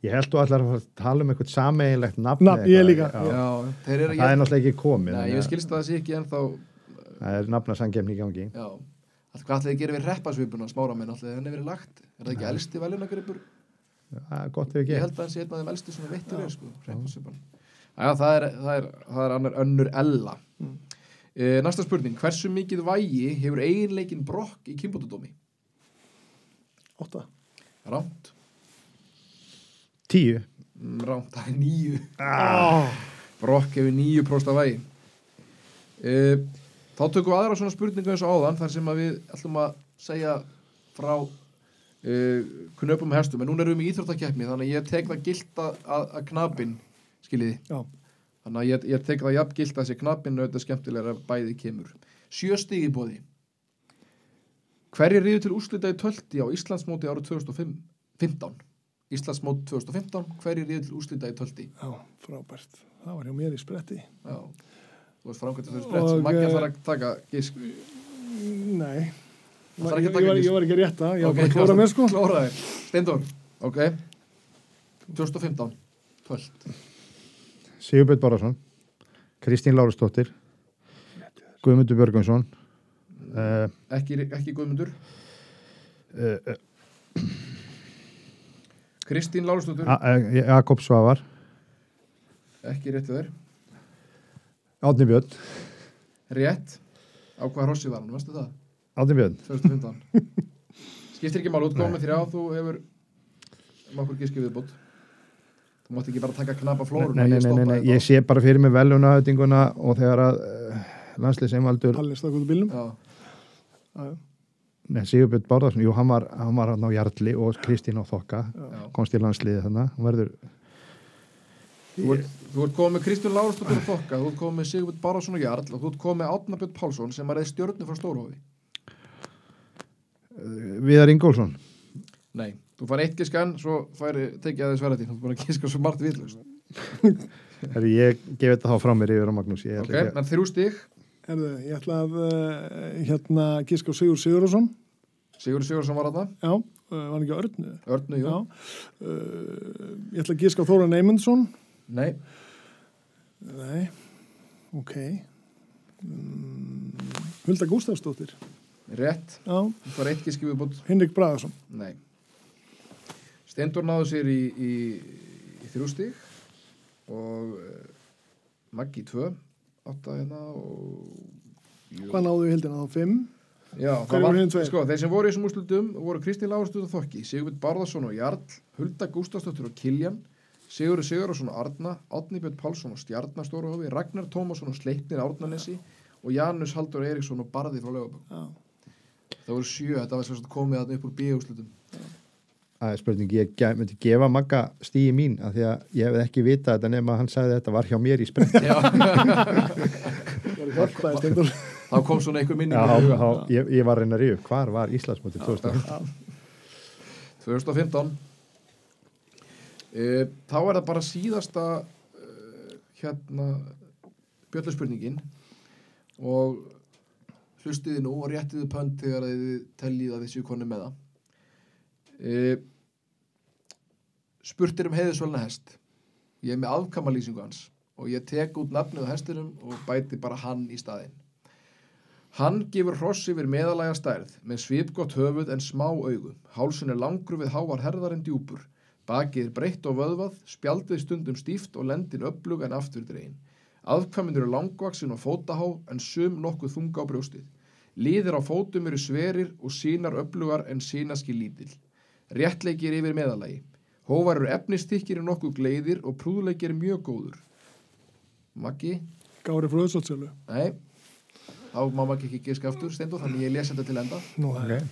Ég held þú allar að tala um eitthvað sameiginlegt nafn. Nafn, ég líka. Já. já, þeir eru Það er náttúrulega ekki komið. Nei, ég skilst að það sé ekki ennþá Það er nafnarsangefni í gangi. Já, alltaf hvað ætlaði að gera við reppasvipuna smára minn, ætlaði henni verið lagt er það ekki elsti veljunagripur? Það er gott ef Ég ekki. held að hann sé einn af þeim elsti svona veittur er sko, reppasvipan Já, það er, það er, það er annar önnur ella Mm. e, Næsta spurning, hversu mikið vægi hefur eiginleikin brokk í kimbótudómi? Ótta. Rámt, Tíu. Mm, Rámt, það er nýju. Ah. Brokk hefur nýju próst af vægi. Uh, þá tökum við aðra svona spurningu eins og áðan þar sem við ætlum að segja frá uh, knöpum hestum. En núna erum við í íþróttakeppni þannig að ég tek það gilt að, að, knapinn, skiljiði. Þannig að ég, ég tek það jafn gilt að þessi knappinn auðvitað skemmtilega að bæði kemur. Sjö stig í bóði. Hverju riður til úrslita í tölti á Íslandsmóti árið 2015? Íslandsmóti 2015, hverju riður til úrslita í tölti? já, frábært. Það var hjá mér í spretti. Já, þú veist framkvæmt þessu sprett. Og, Maggi eh, ætlar að taka gisk. Nei. Það þarf Ég, ekki að taka gisk. ég var ekki að rétta, ég var bara að klóra mér sko. Klóra þér. Steindor, ok. 2015, tölt. Sigurbjörn Bárðarsson Kristín Lárusdóttir Guðmundur Björgvinsson uh, Ekki, ekki Guðmundur. uh, Kristín Lárusdóttur, uh, Jakob Svavar ekki réttið þér. Átni Björn Rétt. Á hvað rossi var hann, veistu það? Átni Björn 2015 skiptir ekki mál út komið þrjá þú hefur nokkur gíski viðbútt þú mátt ekki bara taka knapa flórun nei, nei, nei, nei, nei, ég sé bara fyrir mig velunahöftinguna og þegar að uh, landslýseinvaldur Palli stakk út úr bílnum. já, Já, já. Nei, Sigurbjörn Bárðarsson, jú, hann var, hann var hann á Jarli og Kristín á Þokka já. komst í landsliði þannig, hann verður Þú, ert, þú ert komið með Kristján Lárastóttur og Þokka þú ert komið með Sigurd Bárásson og Jarl og þú ert komið með Átna Björn Pálsson sem er eða stjörnu frá Stórhófi uh, Viðar Ingólfsson nei, þú fær eitt gískan svo fær tekið að þess verða þú ert búin að gíska svo margt vitlust Herri, ég gef þetta þá frá mér yfir á Magnús ég ok, ekki en þrjú stig Herðu, ég ætla að uh, hérna gíska á Sigur Sigurðarsson. Sigur Sigursson var þarna Já, uh, var ekki Örnu? Örnu, jú, Já. Uh, ég ætla að gíska á Þóra Neymundsson. Nei Nei, ok. Um, Hulda gíski viðbútt Hinrik Braðarsson. Nei. Stendur náðu sér í, í, í þrjú stig og uh, Maggi tvö, átta hérna og... Hvað náðu hildina þá? Fimm? Já, Hverjir það var, sko, þeir sem voru í þessum úrslutum voru Kristín Lárustuð og Þokki, Sigurd Barðarsson og Jarl, Hulda Gústafsdóttir og Kiljan, Sigurður Sigurðarsson og Arna, Átni Björn Pálsson og Stjarnastóruhofi, Ragnar Tómasson og Sleipnir Árnanesi og Janus Haldur Eiríksson og Barði frá Lögabögg. Já. Það voru sjö, þetta var sagt komið þarna upp úr bíúslutum. Það er spurning, ég ge myndi gefa Magga stíi mín af því að ég hefði ekki vitað þetta nema að hann sagði að þetta var hjá mér í Já. Stendur. þá kom svona einhver minning Já, huga. þá, ég, ég var að reyna að ríu, hvar var Íslandsmótið 2015? 2015 e, þá er það bara síðasta uh, hérna bjölluspurningin og hlustiði nú og réttiði pönd þegar þið tellið að þessu konu með það e, spurt er um heiðisvölna hest ég er með afkamalýsingu hans og ég tek út nafnið á hestinum og bæti bara hann í staðinn Hann gefur hross yfir meðalæga stærð, með svipgott höfuð en smá augu. Hálsun er langur við háar herðar en djúpur. Bakið er breytt og vöðvað, spjaldið stundum stíft og lendin öflug en afturdregin. Aðkvæmin eru langvaksin og fótahá en sum nokkuð þunga á brjóstið. Líðir á fótum eru sverir og sínar öflugar en sínaski lítill. Réttleikir yfir meðalægi. Hóvar eru efnistykkir í nokkuð gleiðir og prúðleikir er mjög góður. Maggi? Gári frá Öðsóldsjölu. Nei. Þá má maður ekki giska aftur, Steindur, þannig ég lesi þetta til enda. Nú, það er.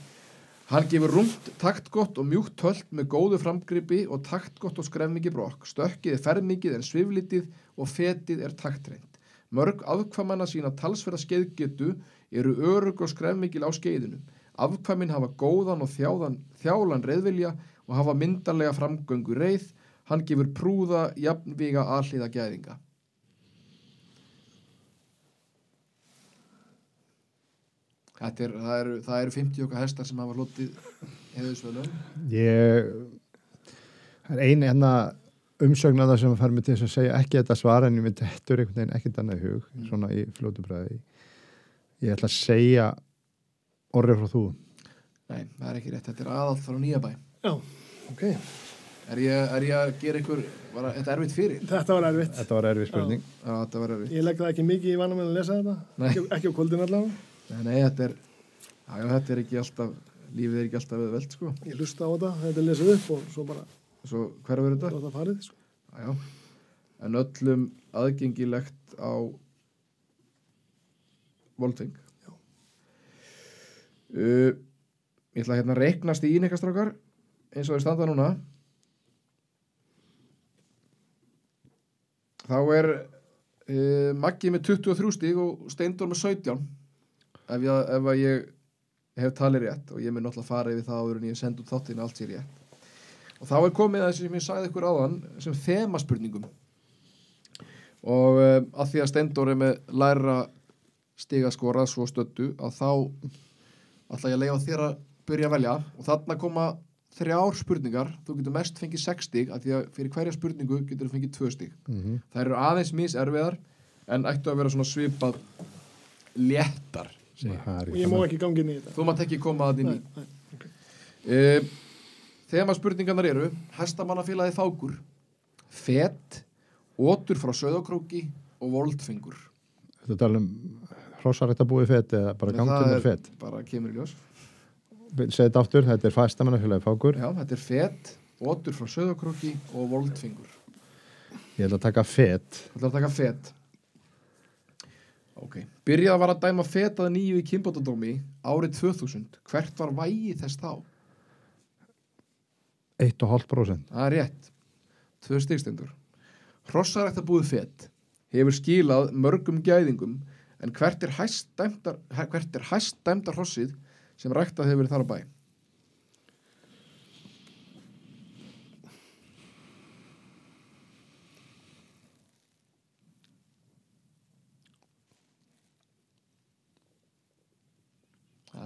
Hann gefur rúmt, taktgott og mjúkt tölt með góðu framgripi og taktgott og skrefmikið brokk. Stökkið er fermikið en sviflitið og fetið er taktreint. Mörg afkvamanna sína talsverða skeiðgetu eru örug og skrefmikil á skeiðinu. Afkvamin hafa góðan og þjáðan, þjálan reyðvilja og hafa myndarlega framgöngu reið. Hann gefur prúða, jafnvíga, alliða gæðinga. Er, það eru, það eru 50 okkar hestar sem hafa hlotið heiðusvölum. Ég, það er eini hérna umsögn að það sem fær mig til þess að segja ekki þetta svar en ég myndi hættur einhvern veginn ekkert annað í hug, svona í fljótu bræði. Ég ætla að segja orðið frá þú. Nei, það er ekki rétt, þetta er aðallt frá Nýjabæ. Já, ok. Er ég, er ég að gera ykkur, var þetta erfitt fyrir? Þetta var erfitt. Þetta var erfið spurning. Já, þetta var erfitt. Ég legg það ekki mikið í vanum með að lesa þetta. Nei. Ekki, ekki á kvöldin allavega. Nei, þetta er, já, þetta er ekki alltaf, lífið er ekki alltaf við veld, sko. Ég hlusta á þetta, þetta er lesið upp og svo bara Svo hver verður þetta? láta farið. Sko. Já, en öllum aðgengilegt á Volting uh, Ég ætla hérna að reiknast í íneikastrákar eins og þau standa núna þá er uh, Maggi með 23 stíg og Steindor með 17 ef ég, ef ég hef talið rétt og ég mun náttúrulega fara yfir það áður en ég send út þáttinn allt sér rétt. Og þá er komið að sem ég sagði ykkur áðan sem þemaspurningum. Og uh, að því að Steindor er með læra stigaskora svo stöttu að þá ætla ég að leifa þér að byrja að velja. Og þarna koma þrjár spurningar, þú getur mest fengið sex stig að því að fyrir hverja spurningu getur þú fengið tvö stig. Mhm. þær eru aðeins miserfiðar en ættu að vera svona svipað léttar ég. Og ég má ekki gangi inn í þetta þú mátt ekki koma að inn í Nei, nei, ok. uh, þema spurningarnar eru hestamannafélagi fákur fett ótur frá söðokróki og voldfingur Þetta tala um hrossarætt að búi fett eða bara með fett. bara kemur í ljós Segð þetta aftur, þetta er fæstamannafélagi fákur. já, þetta er fett, ótur frá söðokróki og voldfingur Ég ætla að taka fett. Það ætlar að taka fet Ok Byrjað var að dæma fet að nýju í kynbótadómi árið 2000 Hvert var vægi þess þá? 1,5%. Það er rétt Tvö stigstendur Hrossarætt að búið fet hefur skilað mörgum gæðingum en hvert er hæst dæmdar hvert er hæst dæmdar hrossið sem ræktað hefur verið þar á bæ?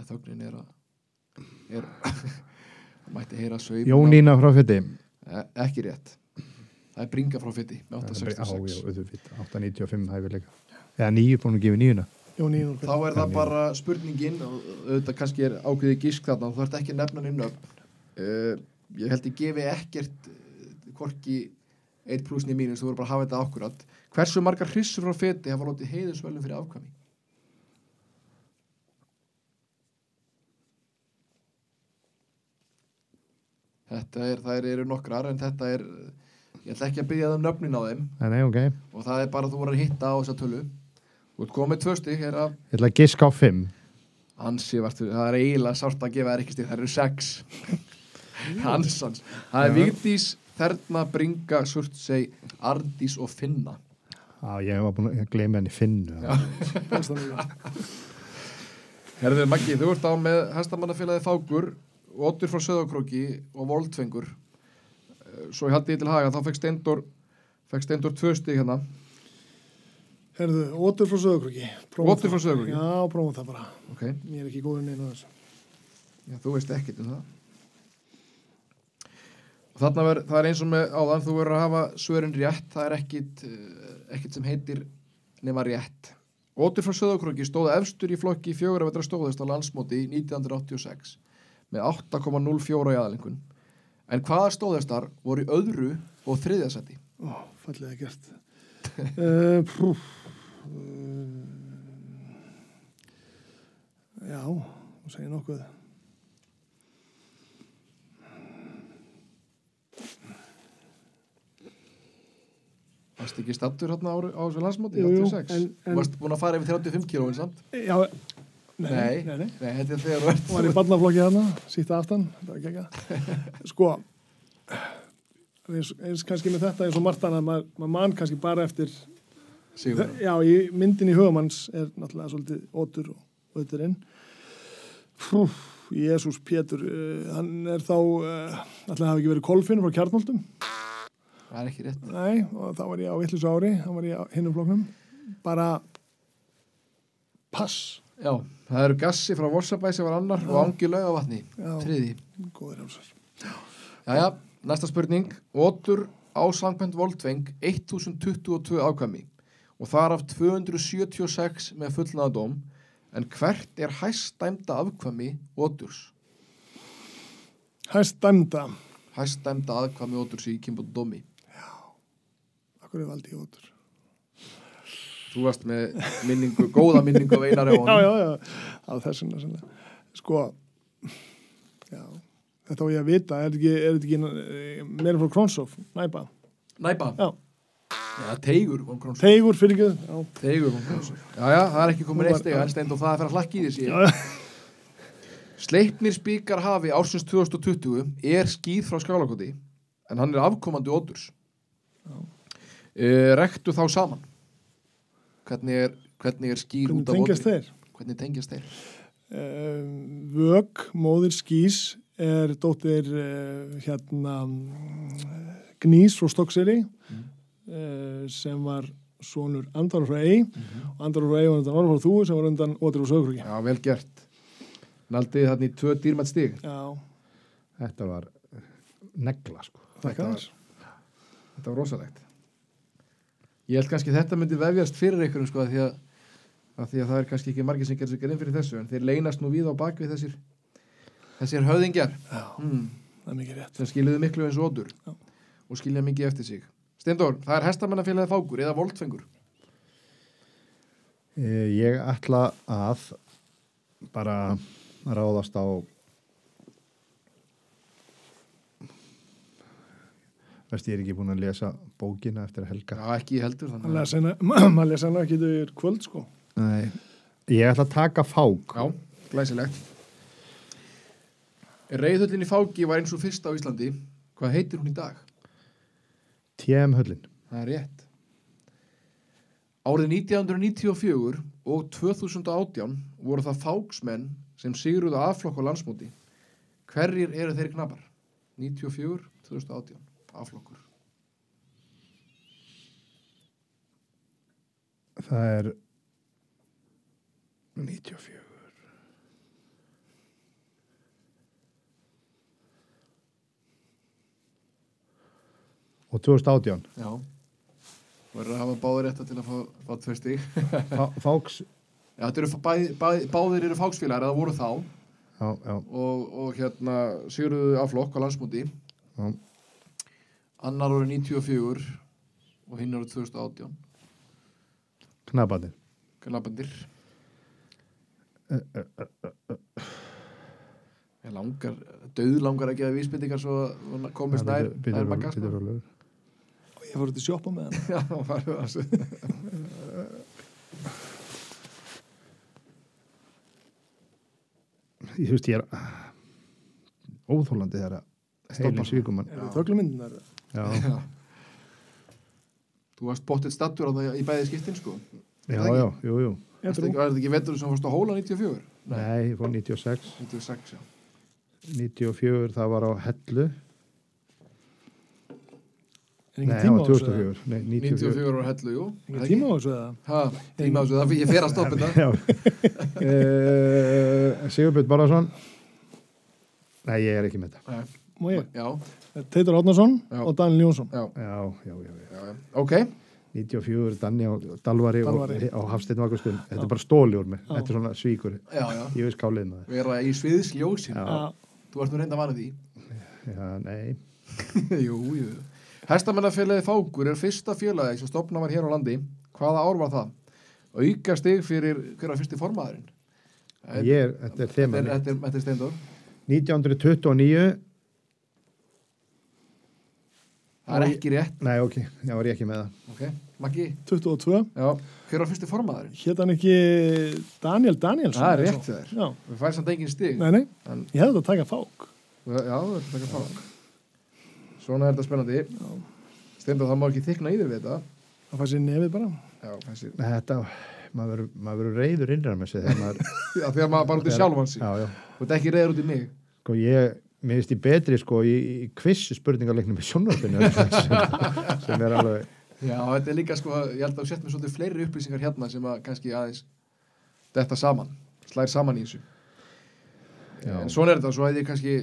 Er þögnin er að er, mætti heyra sveip Jónína frá fetti. E- Ekki rétt. Það er bringa frá fytti með Já, 866. já, auðvitað. 895 hæfur líka. Eða nýju búin að gefa nýjuna. Þá er það bara spurningin og auðvitað kannski er ákveðið gísk þarna þú ert ekki nefnan inn upp. Uh, ég held ég gefi ekkert hvorki 1 pluss 9 mínus, þú verður bara að hafa þetta akkurat. Hversu margar hrissur frá fytti hafa lótið heiðusvölum fyrir afkvæmi? Þetta er, það eru nokkrar en þetta er, ég ætla ekki að byggja það um nöfnin á þeim. Nei, nei, ok. Ég og það er bara að þú voru að hitta á þessa tölu. Þú ert komið tvö er að ætla að giska á 5. ansi vartu, það er eiginlega sárt að gefa þær ekki stig, það eru sex. Hans hans það er Vigdís, Þerna, Bringa, Surtsey Ardís og Finna. Já, ég var búin að gleyma henni finnu. Já. Herður Maggi, þú ert á með hestamannafélagi Fákur Otur frá Söðokróki og Voldfengur. Eh, svo ég haldi ég til haga þá fekk Steindor fekk Steindor tvö stig hérna. Herðu, ótur frá Söðukröki Otur frá Sauðárkróki? Já, prófum það bara. Ok, Ég er ekki góður neina þessu. Já, þú veist ekkert um það. Og þarna ver, það er eins og með áðan, þú verður að hafa svörin rétt, það er ekkit, uh, ekkit sem heitir nema rétt. Ótur frá Söðokróki stóð efstur í flokki fjögur að vetra stóðist á landsmóti 1986 með 8,04 í aðalengun. En hvaða stóðistar voru í öðru og þriðjasæti? Ó, fallega gert uh, Pú uh, Já, þú segir nokkuð Varst ekki stattur hérna á, þessu landsmóti? Jú, jú, 86? en- en- Varst búin að fara yfir 35 kílóin samt? Já, nei, Nei. nei, nei. Þetta er þegar þú ert... Var í barnaflokki þarna, sýtta aftan Sko eins, eins kannski með þetta eins og Martan að maður, maður mann kannski bara eftir Sigur. Já, í myndin í hugamanns er náttúrulega svolítið ótur og öturinn. Fú, Jésús Pétur, uh, hann er þá, uh, alltaf hafi ekki verið kolfinn frá kjarnóldum. Það er ekki rétt. Nei, og þá var ég á vittlus ári, þá var ég á hinnum flokknum. Bara pass. Já, það eru gassi frá Vorsabæ sem var annar og Angi Laugavatni, Já. þriði. Góður hálsar. Jæja, næsta spurning. Otur á Sankvænt Voltveng 1022 ákvæmi og þar af 276 með fullnaðadóm en hvert er hæst dæmda afkvæmi Oturs? Hæst dæmda. Hæst dæmda afkvæmi Oturs í kynbútu dómi. Akkur er valdi í ótur. Þú varst með minningu, góða minningu af einari á Já, honum. já, já. Á þessuna sinna. Sko, já. Þetta á ég að vita, er þetta ekki, er ekki eh, meira frá Kronsof, næpa? Næpa Já. Já, Teigur von Krónsson Teigur fyrir ekki, já. Teigur von Krónsson Já, já, það er ekki komin eitt steg en steind og það er að fara að hlakki í þessi Já, já. Sleipnir spíkar hafi ársins 2020 er skýð frá skálakoti en hann er afkomandi ódurs uh, Rektu þá saman Hvernig er, hvernig er skýr Hvernig út af tengjast þeir? Hvernig tengjast þeir? Um, Vög, móðir Skís, er dóttir uh, hérna mm, Gnís frá Stokkseri Mm. uh, sem var sonur Andar frá Ey Mhm. og Andar frá Ey var undan frá Þú sem var undan Ótri frá Sögurkriki. Já, vel gert Naldið þarna í tvö dýrmætt stig Já, Þetta var eh, negla, sko. þakka var-. Þetta var rosalegt Ég held kannski þetta myndi vefjast fyrir einhverjum sko að því að, að því að það er kannski ekki margir sem gerir sig grein fyrir þessu en þeir leynast nú við á bakvið þessir þessir höfðingjar Já, það mikið rétt. sem skiljuðu miklu eins og ódur Já. og skilja mikið eftir sig Steindór, það er hestamennafélagið fákur eða voltfengur Eh, Ég ætla að bara ráðast á Veist, ég er ekki búin að lesa bókina eftir helga. Já, ekki heldur Maður þannig að lesa hana- maður lesa hana ekki yfir kvöld, sko. Nei. Ég ætla að taka fák. Já, glæsilegt Reyðhullin í fáki var eins og fyrst á Íslandi Hvað heitir hún í dag? TM höllin. Það er rétt. Árið 1994 og 2018 voru það fáksmenn sem sigruðu afflokk á landsmóti. Hverjir eru þeirri knapar? 94, 2018, afflokkur. Það er 94. Og 2018. Já. Verður að hafa báðir rétta til að fá, fá tvö stík. Fá- Fáks. Já, þetta eru bæ, bæ, báðir eru fáksfélagar, eða voru þá, Já, já, og, og hérna sigruðu afflokk á landsmóti. Annar árið 94 og hinn árið 2018. Knabandir. Knabandir. Ég langar, döð langar að gefa vísbendingar svo komist nær, nær makkast. Rólegur. Og ég fór út í sjoppa með hann. Já, það var það. Ég þú veist, ég er óþólandi þegar að heilin Stoppar. svíkum mann. Er það? Já. Þú varst bóttið stattur á það í bæði skiptin, sko. já, já, jú, jú. Var þetta ekki vetur sem fórst á hóla 94? Nei, ég fór 96. 96, já. 94, það var á Hellu. Nei, það var á þessu? eða? 2004. Nei, 94. 94 var hellu, jú. Engin tíma á þessu eða? Ha, tíma á þessu, það fyrir ég fer að stoppa þetta. Uh, Sigurbjörn Bárðarsson. Nei, ég er ekki með þetta. Nei, Má ég? Já, Teitur Átnarsson og Daniel Jónsson. já, Já, já, já. já. já, já. Ok, 94, Danni á Dalvari, Dalvari. og, og Hafsteinn Vakurskunn. Þetta er bara stóli úr mig. Þetta er svona svíkur. já, já. Ég veist kálið með Vera í sviðsljósin. Já. Já. Þú ert nú reynda vanið því. það. Já, nei. jú, jú. Hestamennafélagi Fákur er fyrsta félagi sem stopna var hér á landi. Hvaða ár var það? Auka stig fyrir hver var fyrsti formaðurinn? Það Ég er, þetta er er, þetta er, þetta er Steindór. 1929, Það er ekki rétt. nei, ok, já, var ég ekki með það. Ok, Maggi. 22. Já, hver var fyrsti formaðurinn? Hétt hann ekki Daniel Danielsson? Það er rétt svo? þér. Já. Við færum samt engin stig. Nei, nei. En, Ég hefði þetta að taka fák. já, þetta er taka fák. Svona er þetta spennandi. Steindór, það má ekki þykna í þér við þetta. Það fær sér nefið bara. Já, þessi. Þetta, maður verður- reyður innræð með sig þegar maður, Já, þegar maður bara út í sjálfan sig. já, já. Þú ert ekki reyður út í mig. Sko, ég, mér finnst ég betri, sko, í, í quiz spurningarleiknum í sjónvarpinu sem, sem er alveg, Já, þetta er líka sko, ég held að þú sett með svolítið fleiri upplýsingar hérna sem að kannski aðeins þetta saman, slær saman í þessu. Já. En svona er þetta, svo hefði ég kannski,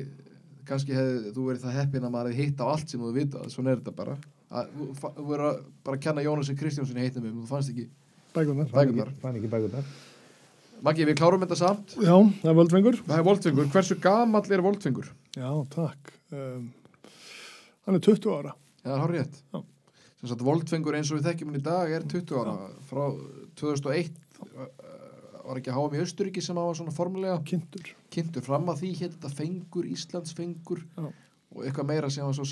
kannski hefði þú verið það heppin að maður hefði hitt á allt sem þú vitað, svona er þetta bara. Að, þú, verið að bara kenna Jónasi Kristjánssoni heitnum um, þú fannst ekki. Bækurnar. Maggi, við klárum þetta samt. Já, það er er voltfingur. Hversu gamall er voltfingur? Já, takk. Um, hann er 20 ára. Já, það er rétt. Já. Sem sagt, voltfingur eins og við þekkjum hann í dag er 20 ára. Frá 2001 uh, var ekki að háa í Östuríki sem hafa svona formulega Kynntur. kynntur fram að því hétt þetta fengur, Íslands fengur Já. og eitthvað meira sem var svo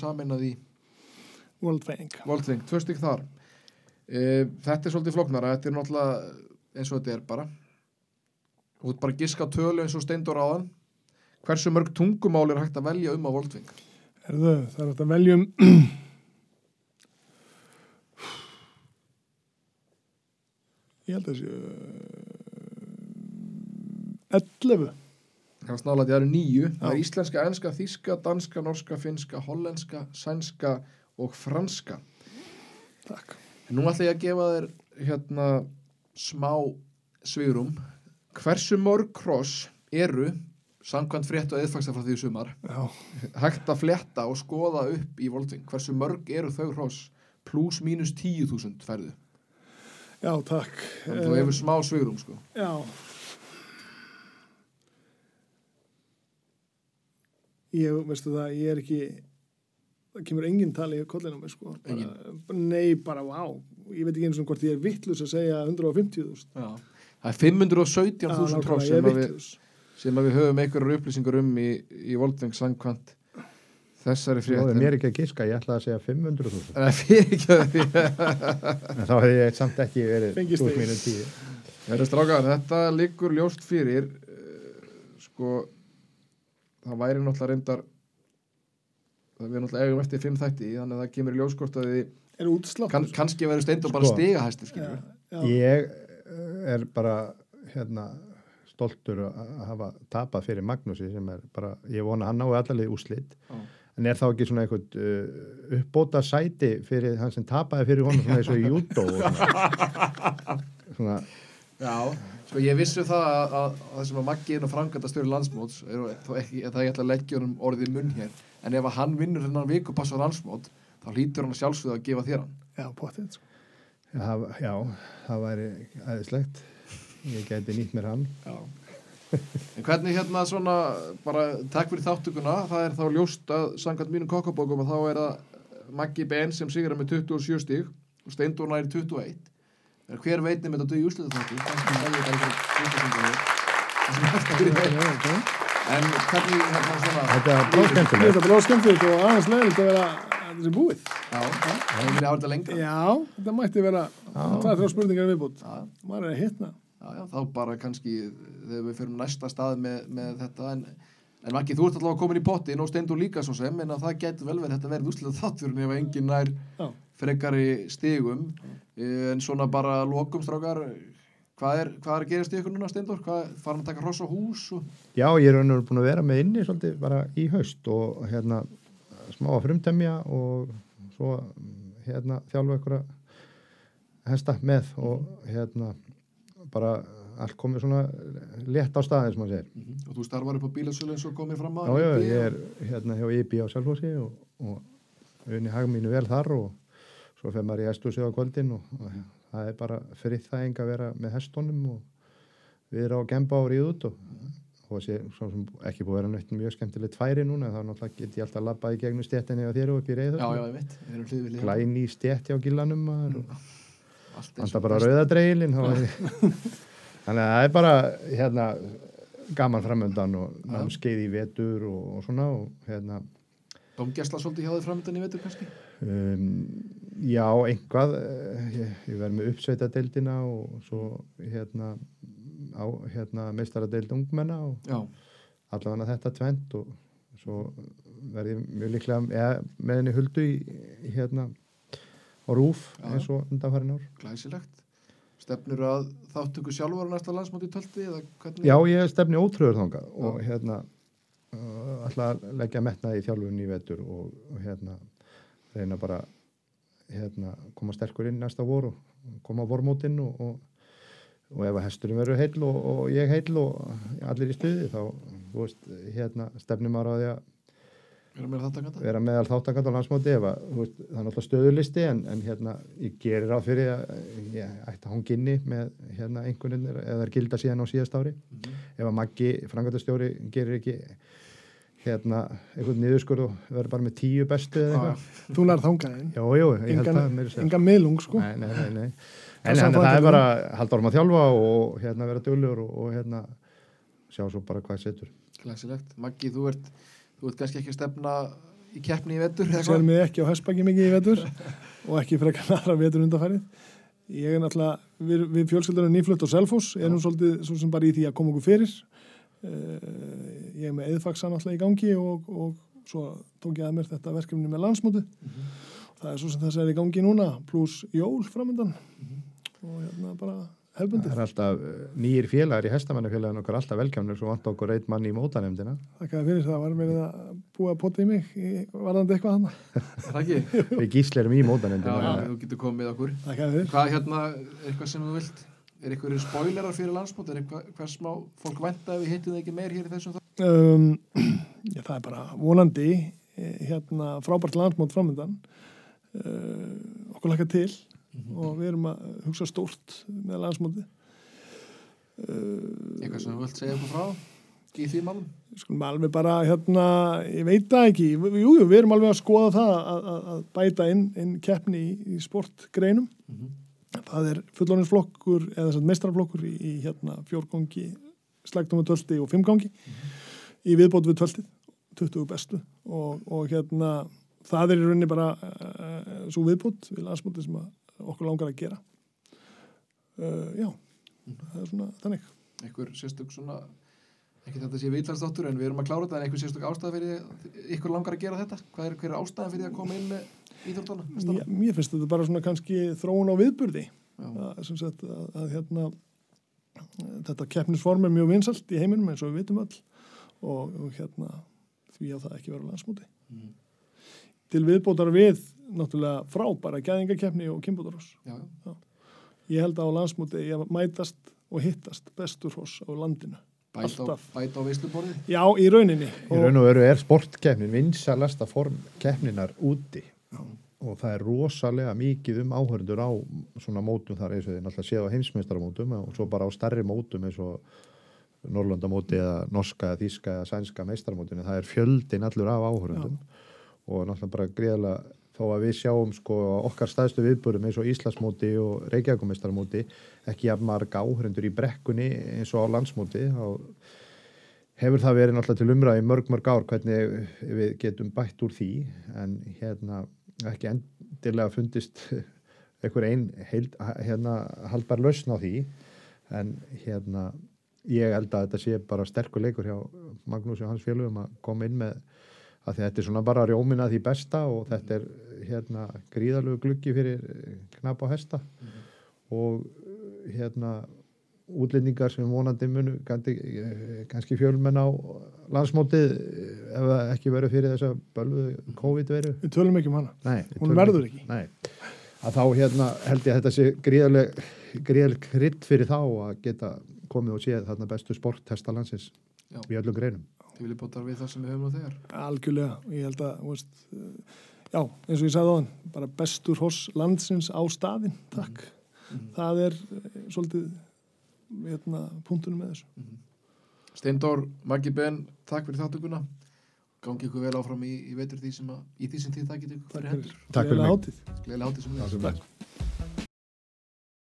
World Fang. Voltving, tvö stygg þar e, Þetta er svolítið flóknara Þetta er náttúrulega eins og þetta er bara Þú ert bara að giska á tölu eins og steindur áðan Hversu mörg tungumál er hægt að velja um á Voltving? Herðu, það er hægt að veljum ég held að þessi 11 Kannast nála að það eru nýju Það er íslenska, enska, þíska, danska, norska, finska, hollenska, sænska og franska. Takk. En nú ætla ég að gefa þér hérna smá svigurum Hversu mörg kross eru samkvæmt frétt og eðfaksta frá því sumar já, hægt að fletta og skoða upp í Voltving hversu mörg eru þau hross pluss mínus 10.000 færðu? Já takk. Þannig að þú hefur smá svigurum sko. Já. Ég, veistu það, ég er ekki það kemur engin tali í kollinu á mig sko. Bara, nei, bara vá. Ég veit ekki eins og hvort ég er vittlus að segja 150.000 Já. það er 517.000 hross sem, að við- sem við höfum einhverjar upplýsingar um í, í Voltving samkvæmt þessari frétt mér ekki að giska, ég ætlaði að segja 500.000 en það fyrir ekki að því. En þá hefði ég samt ekki verið mínus 10 Þetta strákar, þetta liggur ljóst fyrir uh, sko það væri náttúrulega reyndar það við náttúrulega eigum eftir fimm þætti þannig að það kemur í ljóskort að þið er útslátt kann, kannski verður steind og bara Sko. stiga hæstir já, skilur já, Ég eh, er bara hérna stoltur að hafa tapað fyrir Magnúsi sem er bara, ég vona hann nái allarleið úslit Já. en er þá ekki svona eitthvað uh, uppbóta sæti fyrir hann sem tapaði fyrir honum svona eins og í júdó og svona, Já, sko ég vissu það að, að, að það sem að Maggi er nú franganda stjóri landsmóts er þó ekki, það ég ætla að leggja honum orðið í munn hér en ef að hann vinnur hennan viku passa á landsmót þá hlýtur hann að sjálfsögða að gefa þér hann já, potið sko. já, já, það væri aðeinslegt ég geti nýtt mér hann. Já. En hvernig hérna svona bara takk fyrir þáttökuna það er þá ljóst að samkvæmt mínum kokkabókum að þá er það Maggi Ben sem sigur með 27 stíg og Steindór næri 21 en hver veit nefnir þetta dög í úsliða þáttu er Já, en hvernig hérna svona þetta er skemmtilegt. Þetta er skemmtilegt og aðeins leiðilegt að vera að sé búið. Já, lengra. Já, þetta mætti vera það er þrjá spurningar viðbútt. Já, Maður er að hitna. Já, já, þá bara kannski þegar við fyrir næsta stað með, með þetta en, en Maggi, þú ert alltaf komin í pottin og Steindór líka svo sem en að það getur vel verið þetta verið úsliða þátturinn ef enginn nær Já. frekari stigum en svona bara lokum strákar hvað er, hvað er að gerast í ykkur núna Steindór? Hvað, farin að taka hross á hús? Og... Já, ég er veru búin að vera með inni svolítið bara í haust og hérna smá að frumtemja og svo hérna þjálfa ykkur að hesta með og hérna bara allt komið svona létt á staðin sem maður segir. og þú starfar upp á bílasölu eins og komið fram að Já, já, IB ég er hérna hjá IB á Sjálfhósi og, og unni hag mínu vel þar og svo fer maður í æstúsið á kvöldin og, og það er bara friðþæging að vera með hestunum og við erum á gemba ríð út og og sé, svo sem ekki búið að vera neitt mjög skemmtilegt færi núna, þá náttúrulega get ég alltaf labbað í gegnum stéttinni á þér og upp í reyðu já, já, ég veit, við erum hlið við hlið. Glæni í stétti á gillanum maður, og eins alltaf bara rauðadreilin þannig að það er bara hérna, gaman framöndan og námskeið í vetur og, og svona og hérna. Dómgæsla svolítið hjá þið framöndan í vetur kannski? Um, já, einhvað eh, ég, ég verð með uppsveitadeildina og svo hérna á hérna meistaradeild ungmenna og Já, allavega þetta tvent og svo verð ég mjög líklega með henni huldu í hérna á rúf Já. eins og undanfærin ár glæsilegt Stefnur að þáttöku sjálfur á næsta landsmóti í tölti? Já, ég stefni ótrúður þangað og hérna uh, að leggja metnaði í þjálfunni í vetur og, og hérna reyna bara hérna koma sterkur inn næsta vor og koma á vormótinn og, og, og ef að hesturinn verður heill og, og ég heill og allir í stuði þá veist, hérna stefnum maður á því að Erum við þetta kanta? vera meðal þáttakant á landsmóti ef að, þú veist, það er náttúrulega stöðulisti en, en hérna, ég gerir á fyrir að ég ætti að hún ginni með hérna einhvern veginn eða er gilda síðan á síðast ári Mhm. ef að Maggi, frangatastjóri, gerir ekki hérna einhvern niðurskur og verður bara með tíu bestu eitthvað Þú það meira að segja. engan miðlung, sko. Nei, nei, nei, nei. Það En það það til er bara halda orðum að þjálfa og hérna vera dölur og, og hérna sjá svo bara hvað setur. Maggi, þú ert, þú ert kannski ekki að stefna í keppni í vettur Sér mig ekki á hessbæki mikið í vetur og ekki frekar aðra vetur undanfærið. Ég er náttúrulega, við, við fjölskyldunum nýflutt á Selfoss, erum svolítið svo sem bara í því að koma okkur fyrir. Uh, ég er með eðfaksa náttúrulega í gangi og, og svo tók ég að mér þetta verkefni með landsmóti. Það er svo sem þess að er í gangi núna, pluss jól framöndan og hérna bara Það hefbundið. er alltaf eh, nýjir félagar í hestamannafélagin okkar alltaf velkjamnir svo vant okkur eitt mann í mótanemdina. Þakka þér fyrir það, var verið að búa að potta í mig varðandi eitthvað hann. Er Það ekki? Við gíslerum í Já, mótanemdina. þú getur komið með okkur. Þakka þér. Hvað hérna, eitthvað sem þú vilt? Er eitthvað spoilerar fyrir landsmót? Er eitthvað hvað smá fólk venda ef við hittum það ekki meir hér í þessum þá? Um, já, það er bara vonandi eh, hérna frábært landsmót framöndan uh, okkur laka til og við erum að hugsa stórt með landsmóti uh, Eitthvað sem þú vilt segja okkur frá? Í því málum? skulum alveg bara hérna ég veit það ekki, jú, jú, við erum alveg að skoða það að, að, að bæta inn, inn keppni í, í sportgreinum. Það er fullóninsflokkur eða mestrarflokkur í, í hérna fjórgangi slægtum við tölti og fimmgangi í viðbót við töltið 20 bestu. Og, og hérna það er í rauninni bara uh, svo viðbót við landsmóti sem að okkur langar að gera uh, já það er svona þannig Eitthvað sérstök svona, ekki þetta sé vitlarsdóttur en við erum að klára þetta en eitthvað sérstök ástæða fyrir að ykkur langar að gera þetta? Hvað er, er ástæðan fyrir að koma inn með íþjóttana? Já, mér finnst þetta bara svona kannski þróun á viðburði að, sagt, að, að hérna þetta keppnisform er mjög vinsalt í heiminum eins og við vitum öll og, og hérna því að það ekki vera á landsmóti Mm. til viðbótar við náttúrulega frábæra gæðingakeppni og Já, já. ég held að á landsmóti ég mætast og hittast bestur hos á landinu. Bæta á, Alltaf. bæta á veisluborðið. já, í rauninni. Í raun og veru er sportkeppnin vinsalasta form keppninar úti. Og það er rosalega mikið um áhörndur á svona mótum þar eins og þið náttúrulega séð á heimsmeistaramótum og svo bara á starri mótum eins og Norrlandamóti eða norska, eða þíska eða sænska meistaramótinu, það er fjöldin allur af áhörndum og náttúrulega bara greiðlega þó að við sjáum sko okkar staðstu viðbörum eins og Íslandsmóti og Reykjavíkumeistarmóti ekki jafn marga áhörndur í brekkunni eins og á landsmóti hefur það verið náttúrulega til umræði mörg mörg ár hvernig við getum bætt úr því. En hérna ekki endilega fundist einhver einn hérna haldbar lausn á því. En hérna ég held að þetta sé bara sterkur leikur hjá Magnús og hans félögum að koma inn með að þetta er svona bara rjómin að því besta og þetta er hérna gríðalögu gluggi fyrir knap á hesta og hérna útlendingar sem vonandi munu kannski, kannski fjölmenn á landsmótið ef það ekki verið fyrir þess að bölvu COVID-veru við tölum ekki um hana Nei, Hún verður ekki. Nei, að þá hérna held ég að þetta sé gríðaleg gríðaleg krydd fyrir þá að geta komið og séð þarna bestu sporttesta landsins Já. í öllum greinum. Til við bótar við það sem við höfum nú þegar. algjörlega, ég held að þú veist, uh, já, eins og ég sagði á hann bara bestur hos landsins á staðinn takk, það er uh, svolítið hérna, punktunum með þessu Steindór, Maggi Ben, takk fyrir þáttökuna. Gangi ykkur vel áfram í, í veitur því sem að, í því sem þið takit ykkur fyrir hendur. Takk fyrir mig. Gleðilega hátíð sem Það við. sem er.